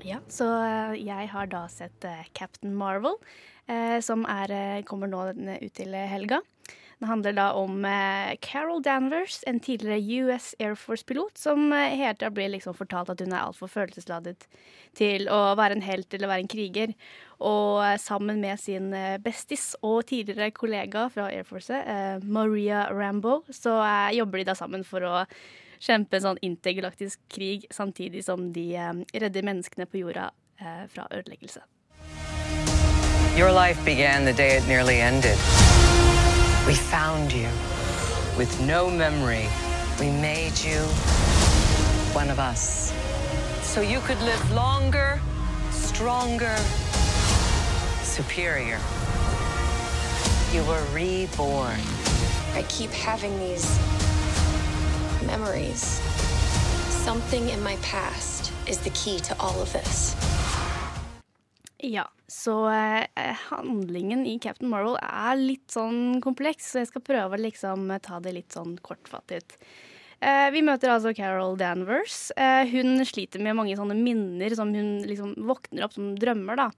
Ja, så eh, jeg har da sett eh, Captain Marvel, eh, som er, kommer nå ut til helga. Det handler da om eh, Carol Danvers, en tidligere US Air Force-pilot, som eh, hele tida blir liksom fortalt at hun er altfor følelsesladet til å være en helt eller være en kriger. Og eh, sammen med sin bestis og tidligere kollega fra Air Force, Maria Rambo, så jobber de da sammen for å kjempe en sånn intergalaktisk krig, samtidig som de redder menneskene på jorda fra ødeleggelse. Your life began the day it nearly ended. We found you with no memory. We made you one of us. So you could live longer, stronger, superior. You were reborn. I keep having these memories. Something in my past is the key to all of this. Ja, så eh, handlingen i Captain Marvel er litt sånn kompleks, så jeg skal prøve å liksom ta det litt sånn kortfattet. Eh, vi møter altså Carol Danvers. Eh, hun sliter med mange sånne minner som hun liksom våkner opp som drømmer, da.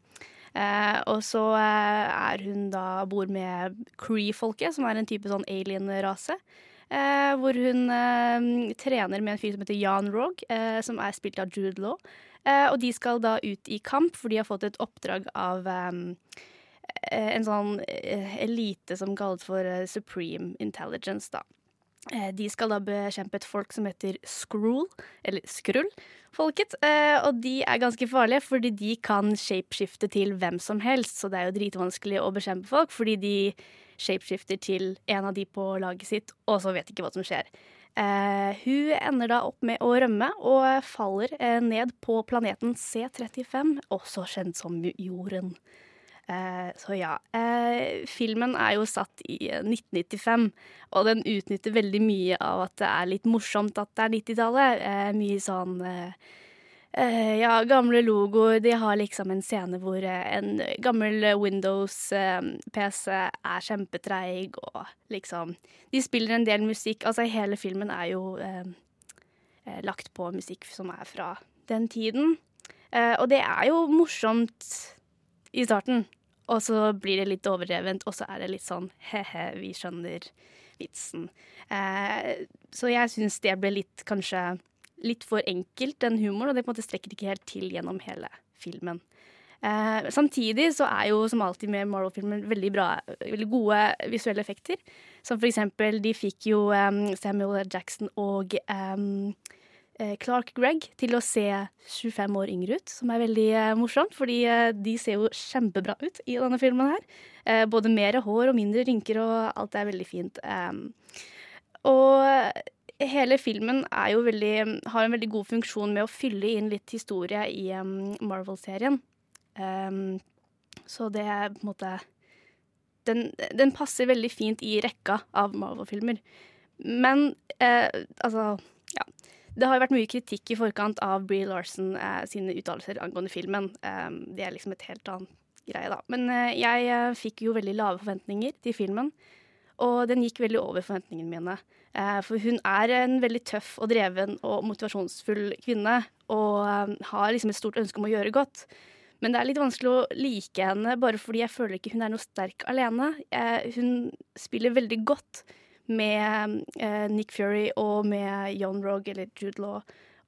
Eh, og så eh, er hun da bor med Cree-folket, som er en type sånn alien-rase. Eh, hvor hun eh, trener med en fyr som heter Jan Rog, eh, som er spilt av Jude Law. Eh, og de skal da ut i kamp, for de har fått et oppdrag av eh, en sånn eh, elite som kalles for Supreme Intelligence, da. De skal da bekjempe et folk som heter Skrull, eller Skrull-folket. Og de er ganske farlige, fordi de kan shapeskifte til hvem som helst. Så det er jo dritvanskelig å bekjempe folk, fordi de shapeskifter til en av de på laget sitt, og så vet ikke hva som skjer. Eh, hun ender da opp med å rømme og faller eh, ned på planeten C35, også kjent som Jorden. Eh, så ja. Eh, filmen er jo satt i eh, 1995, og den utnytter veldig mye av at det er litt morsomt at det er 90-tallet. Eh, mye sånn eh, eh, ja, gamle logoer. De har liksom en scene hvor eh, en gammel Windows-PC er kjempetreig, og liksom De spiller en del musikk. Altså, hele filmen er jo eh, eh, lagt på musikk som er fra den tiden. Eh, og det er jo morsomt i starten, og så blir det litt overdrevent, og så er det litt sånn he-he, vi skjønner vitsen. Eh, så jeg syns det ble litt, kanskje litt for enkelt, den humoren, og det på en måte strekker ikke helt til gjennom hele filmen. Eh, samtidig så er jo som alltid med Marvel-filmer veldig veldig gode visuelle effekter. Som for eksempel, de fikk jo um, Samuel. Jackson og eh, Clark Gregg til å se 25 år yngre ut, som er veldig uh, morsomt, fordi uh, de ser jo kjempebra ut i denne filmen her. Uh, både mer hår og mindre rynker, og alt er veldig fint. Um, og hele filmen veldig, har en veldig god funksjon med å fylle inn litt historie i um, Marvel-serien. Um, så det er på en måte den, den passer veldig fint i rekka av Marvel-filmer. Men eh, altså Ja. det har jo vært mye kritikk i forkant av Bree Larson eh, sine uttalelser angående filmen. Eh, det er liksom et helt annet greie, da. Men eh, jeg eh, fikk jo veldig lave forventninger til filmen. Og den gikk veldig over forventningene mine. Eh, for hun er en veldig tøff og dreven og motivasjonsfull kvinne. Og eh, har liksom et stort ønske om å gjøre godt. Men det er litt vanskelig å like henne bare fordi jeg føler ikke hun er noe sterk alene. Eh, hun spiller veldig godt med Nick Fury og med John Rogue eller Jude Law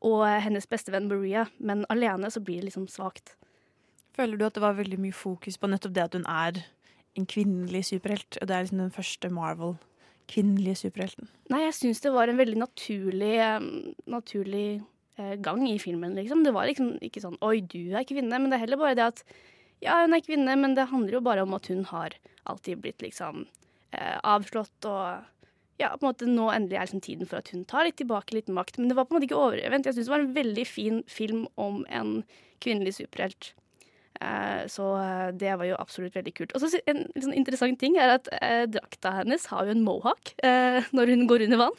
og hennes bestevenn Maria, men alene så blir det liksom svakt. Føler du at det var veldig mye fokus på nettopp det at hun er en kvinnelig superhelt? Og det er liksom den første Marvel kvinnelige superhelten. Nei, jeg syns det var en veldig naturlig, naturlig eh, gang i filmen, liksom. Det var liksom ikke sånn 'oi, du er kvinne', men det er heller bare det at ja, hun er kvinne, men det handler jo bare om at hun har alltid blitt liksom eh, avslått og ja, på en måte nå endelig er liksom tiden for at hun tar litt tilbake litt makt. Men det var på en måte ikke overevent. Jeg syns det var en veldig fin film om en kvinnelig superhelt. Eh, så eh, det var jo absolutt veldig kult. Og så En sånn interessant ting er at eh, drakta hennes har jo en mohawk når hun går under vann.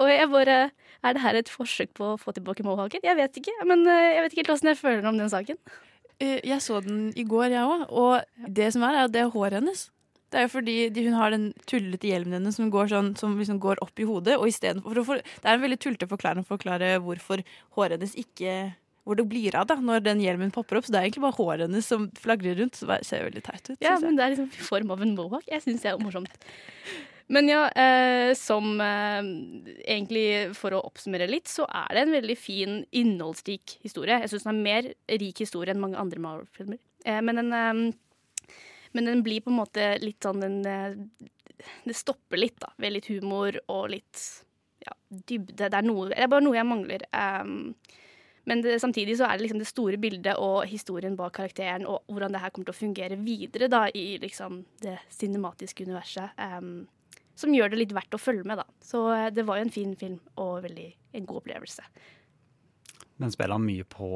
Og jeg bare Er det her et forsøk på å få tilbake mohawken? Jeg vet ikke. Men jeg vet ikke helt åssen jeg føler om den saken. Jeg så den i går, jeg òg. Og det som er, er at det er håret hennes. Det er jo fordi hun har den tullete hjelmen hennes som går, sånn, som liksom går opp i hodet. Og i for, for, Det er en veldig tullete forklaring å forklare hvorfor håret hennes ikke Hvor det blir av da, når den hjelmen popper opp. Så det er egentlig bare håret hennes som flagrer rundt. Så det ser veldig teit ut. Ja, synes jeg. men det er liksom i form av en mohawk. Jeg syns det er morsomt. Men ja, eh, som eh, egentlig for å oppsummere litt, så er det en veldig fin, innholdsrik historie. Jeg syns den er mer rik historie enn mange andre Marvel-filmer. Eh, men eh, men den blir på en måte litt sånn den eh, Det stopper litt, da, ved litt humor og litt ja, dybde. Det er, noe, det er bare noe jeg mangler. Um, men det, samtidig så er det liksom det store bildet og historien bak karakteren og hvordan det her kommer til å fungere videre da i liksom det cinematiske universet, um, som gjør det litt verdt å følge med, da. Så eh, det var jo en fin film og veldig en god opplevelse. Den spiller mye på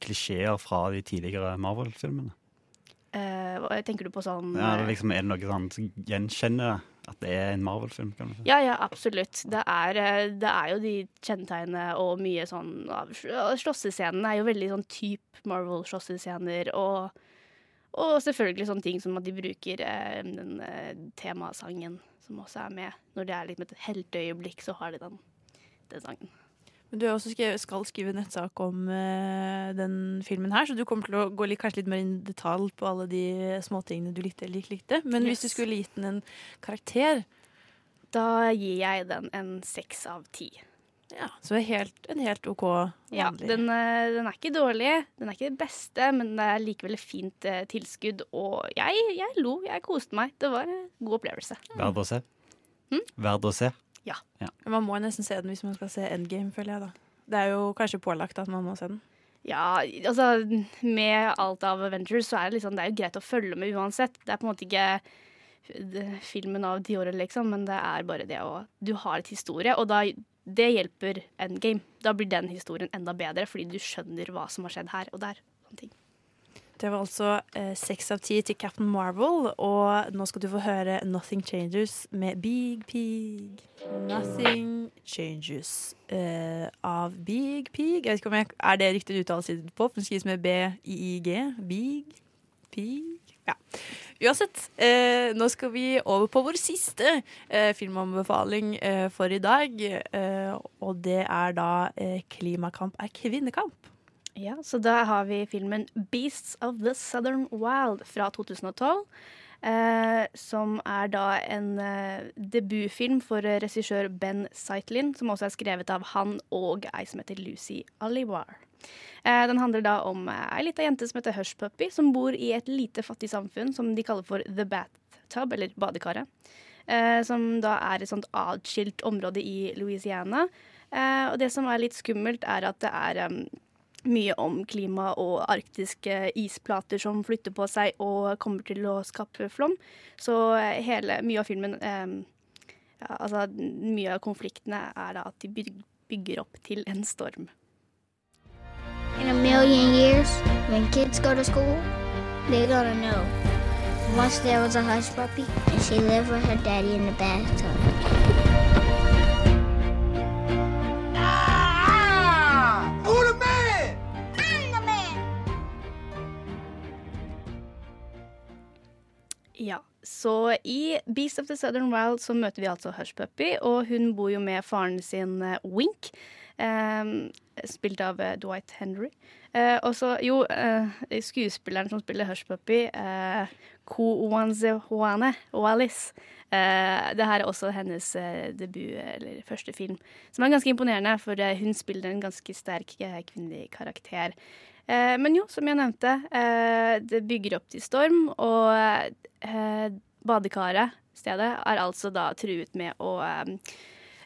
klisjeer fra de tidligere Marvel-filmene. Uh, tenker du på sånn Ja, det er, liksom, er det noe sånn som gjenkjenner at det er en Marvel-film? si? Ja, ja, absolutt. Det er, eh, det er jo de kjennetegnene og mye sånn Slåssescenene er jo veldig sånn type Marvel-slåssescener. Og, og selvfølgelig sånne ting som at de bruker eh, den eh, temasangen som også er med. Når det er litt med et helteøyeblikk, så har de den, den sangen. Men du har også skrevet, skal skrive nettsak om uh, den filmen her, så du kommer til å gå litt, kanskje litt mer i detalj på alle de småtingene du likte eller ikke likte. Men hvis du skulle gitt den en karakter Da gir jeg den en seks av ti. Ja, Så helt, en helt OK Ja, den, eh, den er ikke dårlig, den er ikke det beste, men det er likevel et fint eh, tilskudd. Og jeg, jeg lo, jeg koste meg. Det var en god opplevelse. Verdt å se. Verd Verdt å se. Ja. ja. Man må nesten se den hvis man skal se Endgame, føler jeg. da. Det er jo kanskje pålagt at man må se den. Ja, altså med alt av Avengers så er det liksom Det er jo greit å følge med uansett. Det er på en måte ikke filmen av tiåret, liksom, men det er bare det å Du har et historie, og da det hjelper Endgame. Da blir den historien enda bedre, fordi du skjønner hva som har skjedd her og der. Sånne ting. Det var altså eh, seks av ti til Captain Marvel, og nå skal du få høre Nothing Changes med Big Pig. Nothing Changes eh, av Big Pig. Jeg vet ikke om jeg, Er det riktig uttalelse på? For Den skrives med B-I-I-G. Big Pig. Ja. Uansett, eh, nå skal vi over på vår siste eh, filmanbefaling for i dag. Og det er da 'Klimakamp er kvinnekamp'. Ja, så da har vi filmen 'Beasts of the Southern Wild' fra 2012. Eh, som er da en eh, debutfilm for eh, regissør Ben Zeitlin, som også er skrevet av han og ei som heter Lucy Aliwar. Eh, den handler da om eh, ei lita jente som heter Hush Puppy, som bor i et lite fattig samfunn som de kaller for The Bathtub, eller badekaret. Eh, som da er et sånt atskilt område i Louisiana. Og det som er litt skummelt, er at det er mye om klima og arktiske isplater som flytter på seg og kommer til å skape flom. Så eh, hele, mye av filmen eh, ja, Altså mye av konfliktene er da at de bygger opp til en storm. In a million years, when kids go to school, they're gonna know. Once there was a hush puppy, and she lived with her daddy in the bathtub. Så i Beast of the Southern Wild så møter vi altså Hush og hun bor jo med faren sin eh, Wink. Um, spilt av uh, Dwight Henry. Uh, og så, jo, uh, skuespilleren som spiller Hush Puppy, uh, Ko Wanzehoane Wallis. Uh, det her er også hennes debut, eller første film, som er ganske imponerende, for hun spiller en ganske sterk kvinnelig karakter. Men jo, som jeg nevnte, det bygger opp til storm, og badekaret, stedet, er altså da truet med å eh,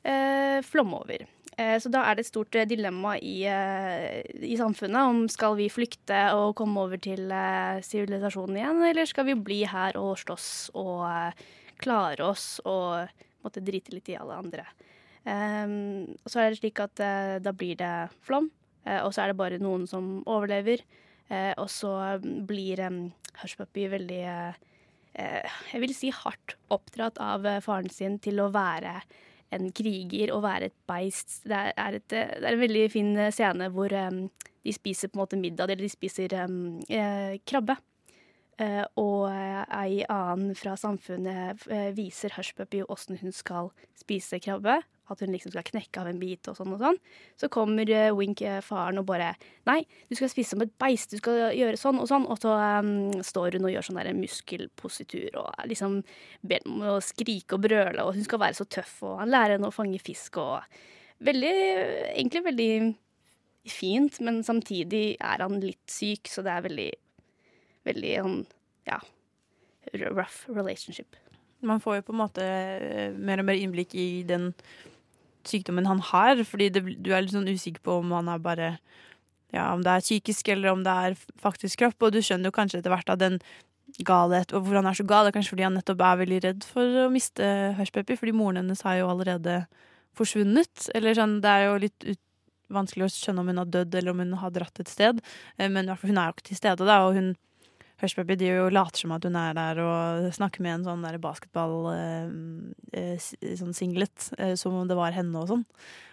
eh, flomme over. Eh, Så da er det et stort eh, dilemma i, eh, i samfunnet om skal vi flykte og komme over til eh, sivilisasjonen igjen, eller skal vi bli her og slåss og klare oss og måtte drite litt i alle andre. Og så er det slik at da blir det flom, og så er det bare noen som overlever. Og så blir um, Hushpuppy veldig Jeg vil si hardt oppdratt av eh, faren sin til å være en kriger og være et beist. Det er, et, eh, det er en veldig fin eh, scene hvor um, de spiser på en måte middag, eller de spiser um, eh, krabbe. Uh, og eh, ei annen fra samfunnet uh, viser Hushpuppy åssen hun skal spise krabbe. At hun liksom skal knekke av en bit og sånn og sånn. Så kommer eh, Wink, eh, faren, og bare Nei, du skal spise som et beist, du skal gjøre sånn og sånn. Og så um, står hun og gjør sånn der muskelpositur og er liksom ber om å skrike og brøle, og hun skal være så tøff, og han lærer henne å fange fisk og Veldig Egentlig veldig fint, men samtidig er han litt syk, så det er veldig Veldig sånn Ja. Rough relationship. Man får jo på en måte eh, mer og mer innblikk i den sykdommen han har, fordi det, du er litt sånn usikker på om han er bare ja, om det er psykisk eller om det er faktisk kropp, og du skjønner jo kanskje etter hvert at den galhet, og hvor han er så gal, det er kanskje fordi han nettopp er veldig redd for å miste Hushpuppy, fordi moren hennes har jo allerede forsvunnet. Eller sånn, det er jo litt ut, vanskelig å skjønne om hun har dødd eller om hun har dratt et sted, eh, men i hvert fall hun er jo ikke til stede, da, og hun Hushpuppy de jo later som at hun er der og snakker med en sånn der basketball eh, eh, sånn eh, som om det var henne og sånn.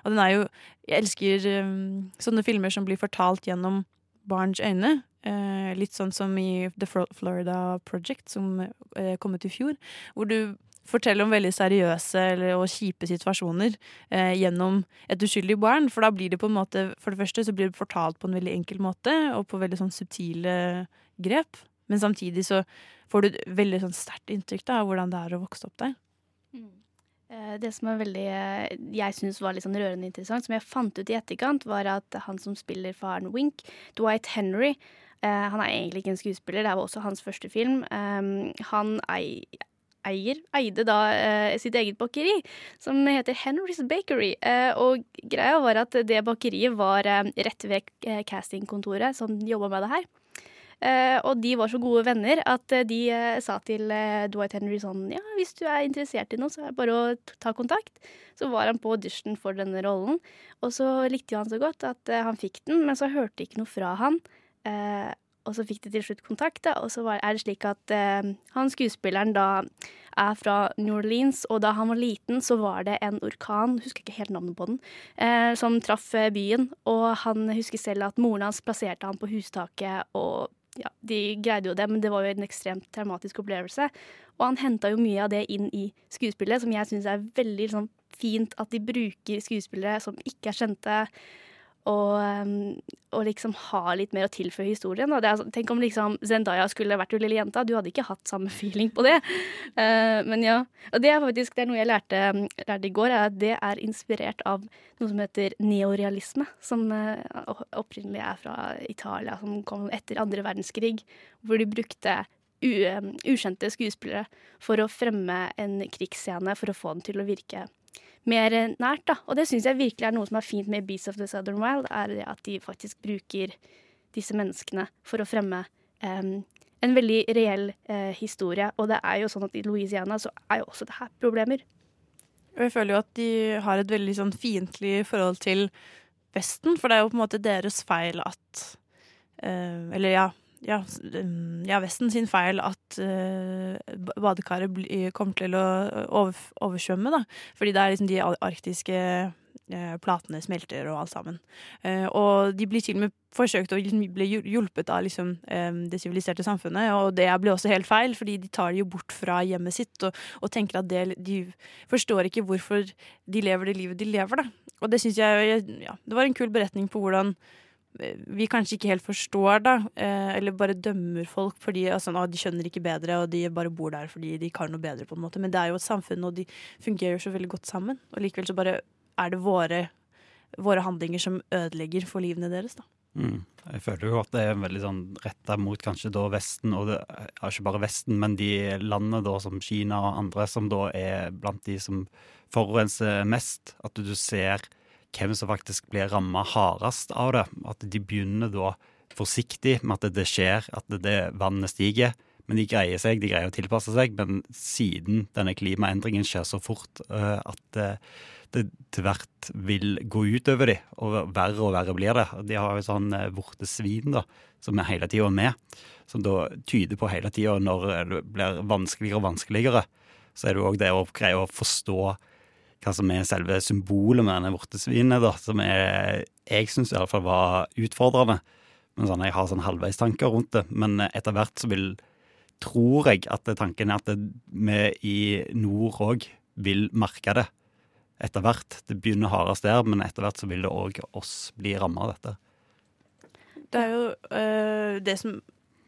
Og den er jo Jeg elsker eh, sånne filmer som blir fortalt gjennom barns øyne. Eh, litt sånn som i The Florida Project, som eh, kom ut i fjor. Hvor du forteller om veldig seriøse og kjipe situasjoner eh, gjennom et uskyldig barn. For da blir det på en måte For det første så blir det fortalt på en veldig enkel måte, og på veldig sånn subtile grep. Men samtidig så får du et veldig sånn sterkt inntrykk da, av hvordan det er å vokse opp der. Eh, Det som er veldig, eh, jeg syns var litt sånn rørende interessant, som jeg fant ut i etterkant, var at han som spiller faren Wink, Dwight Henry eh, Han er egentlig ikke en skuespiller, det var også hans første film. Han ei, eier, eide da eh, sitt eget bakeri, som heter Henry's Bakery. Eh, og greia var at det bakeriet var eh, rett ved castingkontoret som jobba med det her. Eh, og de var så gode venner at eh, de eh, sa til Dwight Henry sånn Ja, hvis du er interessert i noe, så er det bare å ta kontakt. Så var han på audition for denne rollen, og så likte jo han så godt at han fikk den, men så hørte ikke noe fra han. Og så fikk de til slutt kontakt, og så er det slik at han skuespilleren da er fra New Orleans, og da han var liten, så var det en orkan, husker ikke helt navnet på den, eh, som traff byen. Og han husker selv at moren hans plasserte han på hustaket, og ja, de greide jo det, men det var jo en ekstremt traumatisk opplevelse. Og han henta jo mye av det inn i skuespillet, som jeg syns er veldig liksom, fint at de bruker skuespillere som ikke er kjente, og, um, og liksom ha litt mer å tilføye historien. Er, sånn- tenk om liksom Zendaya skulle vært jo lille jenta. Du hadde ikke hatt samme feeling på det. Uh, men ja. Og det er faktisk det er noe jeg lærte, lærte i går, er at det er inspirert av noe som heter neorealisme. Som uh, opprinnelig er fra Italia, som kom etter andre verdenskrig. Hvor de brukte ukjente skuespillere for å fremme en krigsscene for å få den til å virke mer nært. da. Og det syns jeg virkelig er noe som er fint med Beasts of the Southern Wild, er det at de faktisk bruker disse menneskene for å fremme um, en veldig reell uh, historie. Og det er jo sånn at i Louisiana så er jo også det her problemer. Og jeg føler jo at de har et veldig sånn fiendtlig forhold til Vesten, for det er jo på en måte deres feil at uh, Eller ja, ja, um, ja, Vesten sin feil at uh, badekaret kommer til å over, oversvømme, da. Fordi det er liksom de arktiske uh, platene smelter og alt sammen. Uh, og de blir til og med forsøkt å liksom bli hjulpet av liksom, eh, det siviliserte samfunnet, og det blir også helt feil, fordi de tar det jo bort fra hjemmet sitt og, og tenker at det, de forstår ikke hvorfor de lever det livet de lever, da. Og det syns jeg ja, Det var en kul beretning på hvordan eh, vi kanskje ikke helt forstår, da, eh, eller bare dømmer folk fordi altså, de skjønner ikke bedre, og de bare bor der fordi de ikke har noe bedre, på en måte. Men det er jo et samfunn, og de fungerer så veldig godt sammen. Og likevel så bare er det våre, våre handlinger som ødelegger for livene deres, da. Mm. Jeg føler jo at det er veldig sånn retta mot kanskje da Vesten, og det er ikke bare Vesten, men de landene da som Kina og andre som da er blant de som forurenser mest. At du ser hvem som faktisk blir ramma hardest av det. At de begynner da forsiktig med at det skjer, at det, det vannet stiger. Men de greier seg, de greier å tilpasse seg. Men siden denne klimaendringen skjer så fort eh, at eh, det til hvert vil gå utover dem, og verre og verre blir det. De har jo sånn eh, vortesvin da, som er hele tida med, som da tyder på hele tida når det blir vanskeligere og vanskeligere, så er det òg det å greie å forstå hva som er selve symbolet med denne vortesvinet, da, som er, jeg syns iallfall var utfordrende. Men sånn, Jeg har sånn halvveistanker rundt det, men etter hvert så vil tror jeg at tanken er at det, vi i nord òg vil merke det etter hvert. Det begynner hardest der, men etter hvert så vil det òg oss bli ramma av dette. Det er jo øh, det som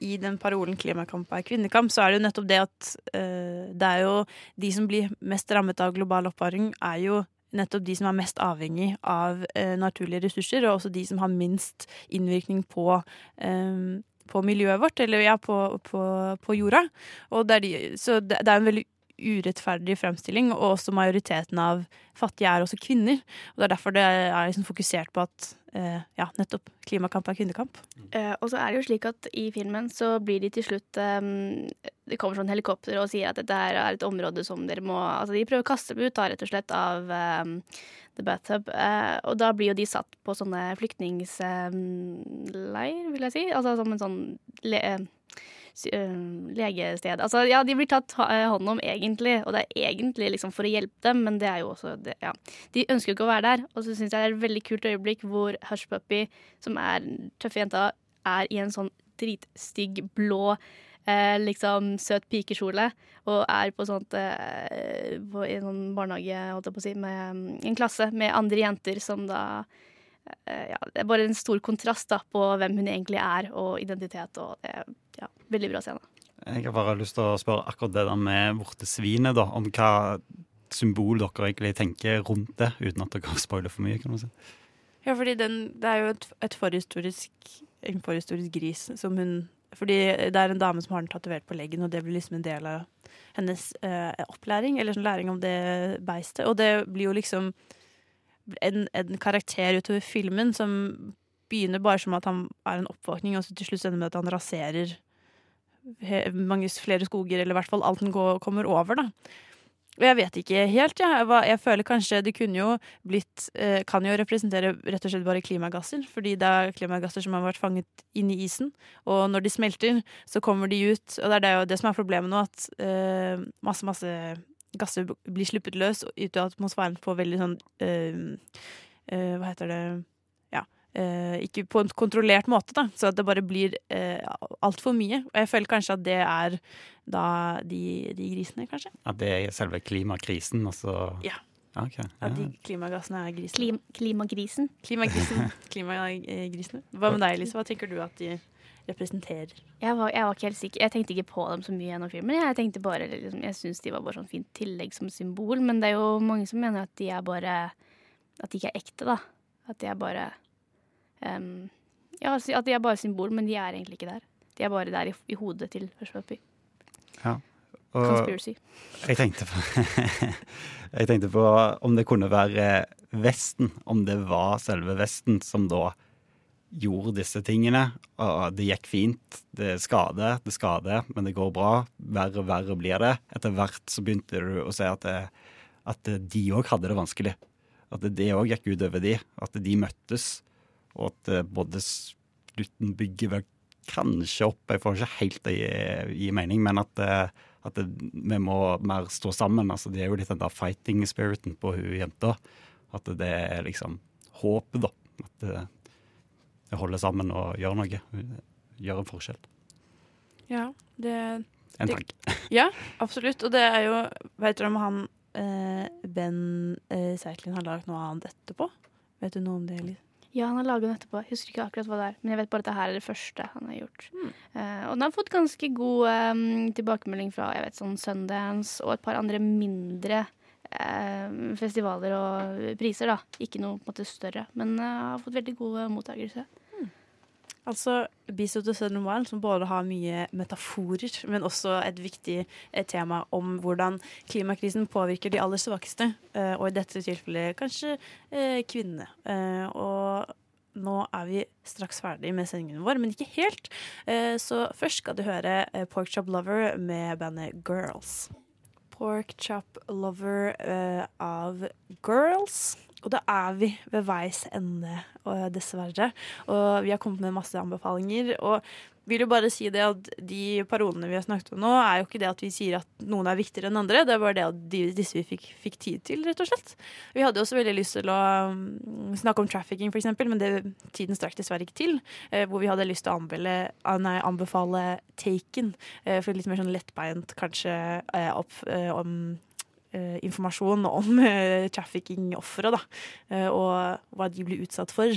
i den parolen 'klimakamp er kvinnekamp', så er det jo nettopp det at uh, det er jo de som blir mest rammet av global oppvarming, er jo nettopp de som er mest avhengig av uh, naturlige ressurser, og også de som har minst innvirkning på øh, på miljøet vårt, eller ja, på, på, på jorda. Og det er de, så det, det er en veldig urettferdig fremstilling, og også majoriteten av fattige er også kvinner. Og Det er derfor det er liksom fokusert på at eh, ja, nettopp klimakamp er kvinnekamp. Eh, og så er det jo slik at i filmen så blir de til slutt eh, Det kommer sånn helikopter og sier at dette her er et område som dere må Altså de prøver å kaste dem ut da, rett og slett av um, The Bathtub. Eh, og da blir jo de satt på sånne flyktningsleir, vil jeg si. Altså som en sånn le eh, legested. Altså, ja, de blir tatt eh, hånd om egentlig, og det er egentlig liksom for å hjelpe dem, men det er jo også det, ja. De ønsker jo ikke å være der, og så syns jeg det er et veldig kult øyeblikk hvor Hush Puppy, som er tøffe jenta, er i en sånn dritstygg blå Eh, liksom søt pikekjole, og er på sånt eh, på, i en sånn barnehage, holdt jeg på å si, med mm, en klasse med andre jenter som da ja, Det er bare en stor kontrast da på hvem hun egentlig er, og identitet, og det er ja, veldig bra scene. Jeg har bare lyst til å spørre akkurat det der med vortesvinet, da. Om hva symbol dere egentlig tenker rundt det, uten at dere spoiler for mye. kan man si. Ja, fordi den, det er jo et, et forhistorisk, en forhistorisk gris som hun Fordi det er en dame som har den tatovert på leggen, og det blir liksom en del av hennes eh, opplæring, eller sånn læring om det beistet. Og det blir jo liksom en, en karakter utover filmen som begynner bare som at han er en oppvåkning, og så til slutt ender med at han raserer mange flere skoger, eller i hvert fall alt den går, kommer over, da. Og jeg vet ikke helt. Ja. jeg. Jeg føler kanskje det kunne jo blitt eh, Kan jo representere rett og slett bare klimagasser. Fordi det er klimagasser som har vært fanget inni isen. Og når de smelter, så kommer de ut. Og det er det, det som er problemet nå, at eh, masse, masse gasser blir sluppet løs ut av atmosfæren på veldig sånn uh, uh, Hva heter det Ja. Uh, ikke på en kontrollert måte, da. Så at det bare blir uh, altfor mye. Og jeg føler kanskje at det er da de, de grisene, kanskje. At det er selve klimakrisen, altså Ja. Okay, ja. At de klimagassene er grisene. Klim, klimagrisen. Klimagrisen. Klimagrisene. Hva med deg, Elise? Hva tenker du at de representerer? Jeg var, jeg var ikke helt sikker. Jeg tenkte ikke på dem så mye gjennom filmen. Jeg tenkte bare, liksom, jeg syns de var bare sånn fint tillegg som symbol, men det er jo mange som mener at de er bare At de ikke er ekte, da. At de er bare um, Ja, altså, at de er bare symbol, men de er egentlig ikke der. De er bare der i, i hodet til Hushpuppy. Ja. Og Conspiracy. Jeg tenkte, på, jeg tenkte på om det kunne være Vesten, om det var selve Vesten som da gjorde disse tingene. Og det gikk fint. Det skader, det skader, men det går bra. Verre og verre blir det. Etter hvert så begynte du å se at, det, at de òg hadde det vanskelig. At det òg gikk utover de. At de møttes. Og at eh, både slutten bygger vel kanskje opp Jeg får ikke helt det i, i mening, men at, eh, at det, vi må mer stå sammen. Altså, det er jo litt den der fighting spiriten på hun jenta. At det er liksom håpet, da. At det sammen og gjøre noe. Gjøre en forskjell. Ja, det En det- tanke. Ja, absolutt. Og det er jo Vet dere om han eh, Ben eh, Seitlin har lagd noe annet etterpå? Vet du noe om det, Elise? Ja, han har laget den etterpå. Jeg husker ikke akkurat hva det er, men jeg vet bare at det her er det første han har gjort. Mm. Uh, og den har fått ganske god um, tilbakemelding fra jeg vet, sånn Sundance og et par andre mindre uh, festivaler og priser. da. Ikke noe på en måte større, men uh, har fått veldig god mottakelse. Altså Beast of the Southern Wild, som både har mye metaforer, men også et viktig eh, tema om hvordan klimakrisen påvirker de aller svakeste, eh, og i dette tilfellet kanskje eh, kvinnene. Og nå er vi straks ferdig med sendingen vår, men ikke helt. Så først skal du høre Pork Chop Lover med bandet Girls. Pork Chop Lover av Girls. Og da er vi ved veis ende, og dessverre. Og vi har kommet med masse anbefalinger. Og vil jo bare si det at de parolene vi har snakket om nå, er jo ikke det at vi sier at noen er viktigere enn andre, det er bare det at de, disse vi fikk, fikk tid til, rett og slett. Vi hadde også veldig lyst til å um, snakke om trafficking, eksempel, men det, tiden strakk dessverre ikke til. Eh, hvor vi hadde lyst til å anbefale, ah, nei, anbefale Taken, eh, for litt mer sånn lettbeint, kanskje eh, opp eh, om eh, informasjon om eh, trafficking-ofre, da. Eh, og hva de blir utsatt for.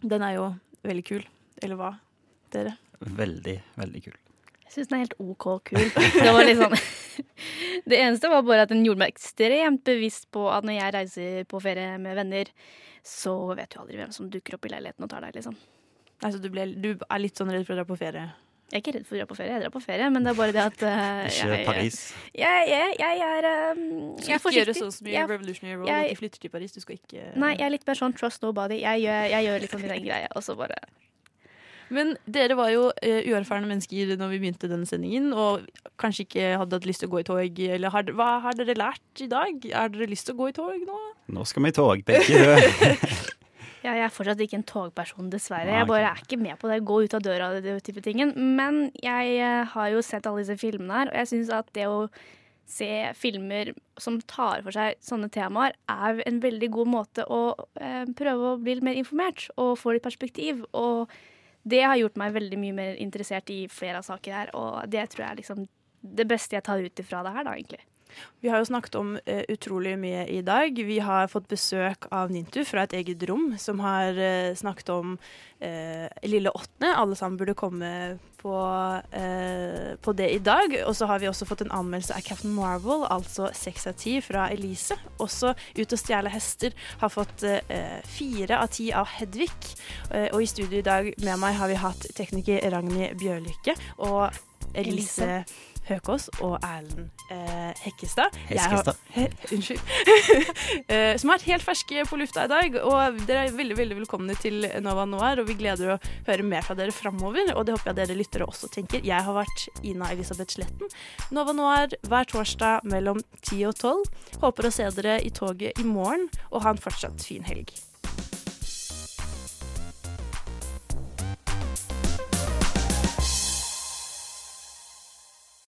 Den er jo veldig kul. Eller hva, dere? Veldig, veldig kul. Jeg syns den er helt OK kul. Det, var litt sånn. det eneste var bare at den gjorde meg ekstremt bevisst på at når jeg reiser på ferie med venner, så vet du aldri hvem som dukker opp i leiligheten og tar deg, liksom. Altså, du, ble, du er litt sånn redd for å dra på ferie? Jeg er ikke redd for å dra på ferie, jeg drar på ferie, men det er bare det at uh, Ikke jeg, Paris. Jeg, jeg, jeg er um, Du jeg er skal ikke gjøre sånn som i Revolutionary Road, at de flytter til Paris. Du skal ikke Nei, jeg er litt mer sånn trust nobody. Jeg gjør, jeg gjør litt sånn min egen greie, og så bare Men dere var jo uh, uerfarne mennesker når vi begynte denne sendingen, og kanskje ikke hadde hatt lyst til å gå i tog. Eller har, hva har dere lært i dag? Har dere lyst til å gå i tog nå? Nå skal vi i tog, begge. Ja, jeg er fortsatt ikke en togperson, dessverre. Jeg bare er ikke med på det. Gå ut av døra og det type tingen. Men jeg eh, har jo sett alle disse filmene her, og jeg syns at det å se filmer som tar for seg sånne temaer, er en veldig god måte å eh, prøve å bli litt mer informert og få litt perspektiv. Og det har gjort meg veldig mye mer interessert i flere av saker her, og det tror jeg er liksom det beste jeg tar ut ifra det her, da, egentlig. Vi har jo snakket om uh, utrolig mye i dag. Vi har fått besøk av Nintu fra et eget rom, som har uh, snakket om uh, Lille åttende. Alle sammen burde komme på, på det i dag. Og så har vi også fått en anmeldelse av Captain Marvel, altså seks av ti fra Elise. Også Ut og stjele hester har fått fire av ti av Hedvig. Og i studio i dag med meg har vi hatt tekniker Ragnhild Bjørlykke og Elise. Elise. Høkås og Erlend eh, Hekkestad. Har-. He, unnskyld. Eh, som er helt ferske på lufta i dag. Og dere er veldig veldig velkomne til Nova Noir, og vi gleder å høre mer fra dere framover. Og det håper jeg dere lyttere også tenker. Jeg har vært Ina Elisabeth Sletten. Nova Noir hver torsdag mellom 10 og 12. Håper å se dere i toget i morgen, og ha en fortsatt fin helg.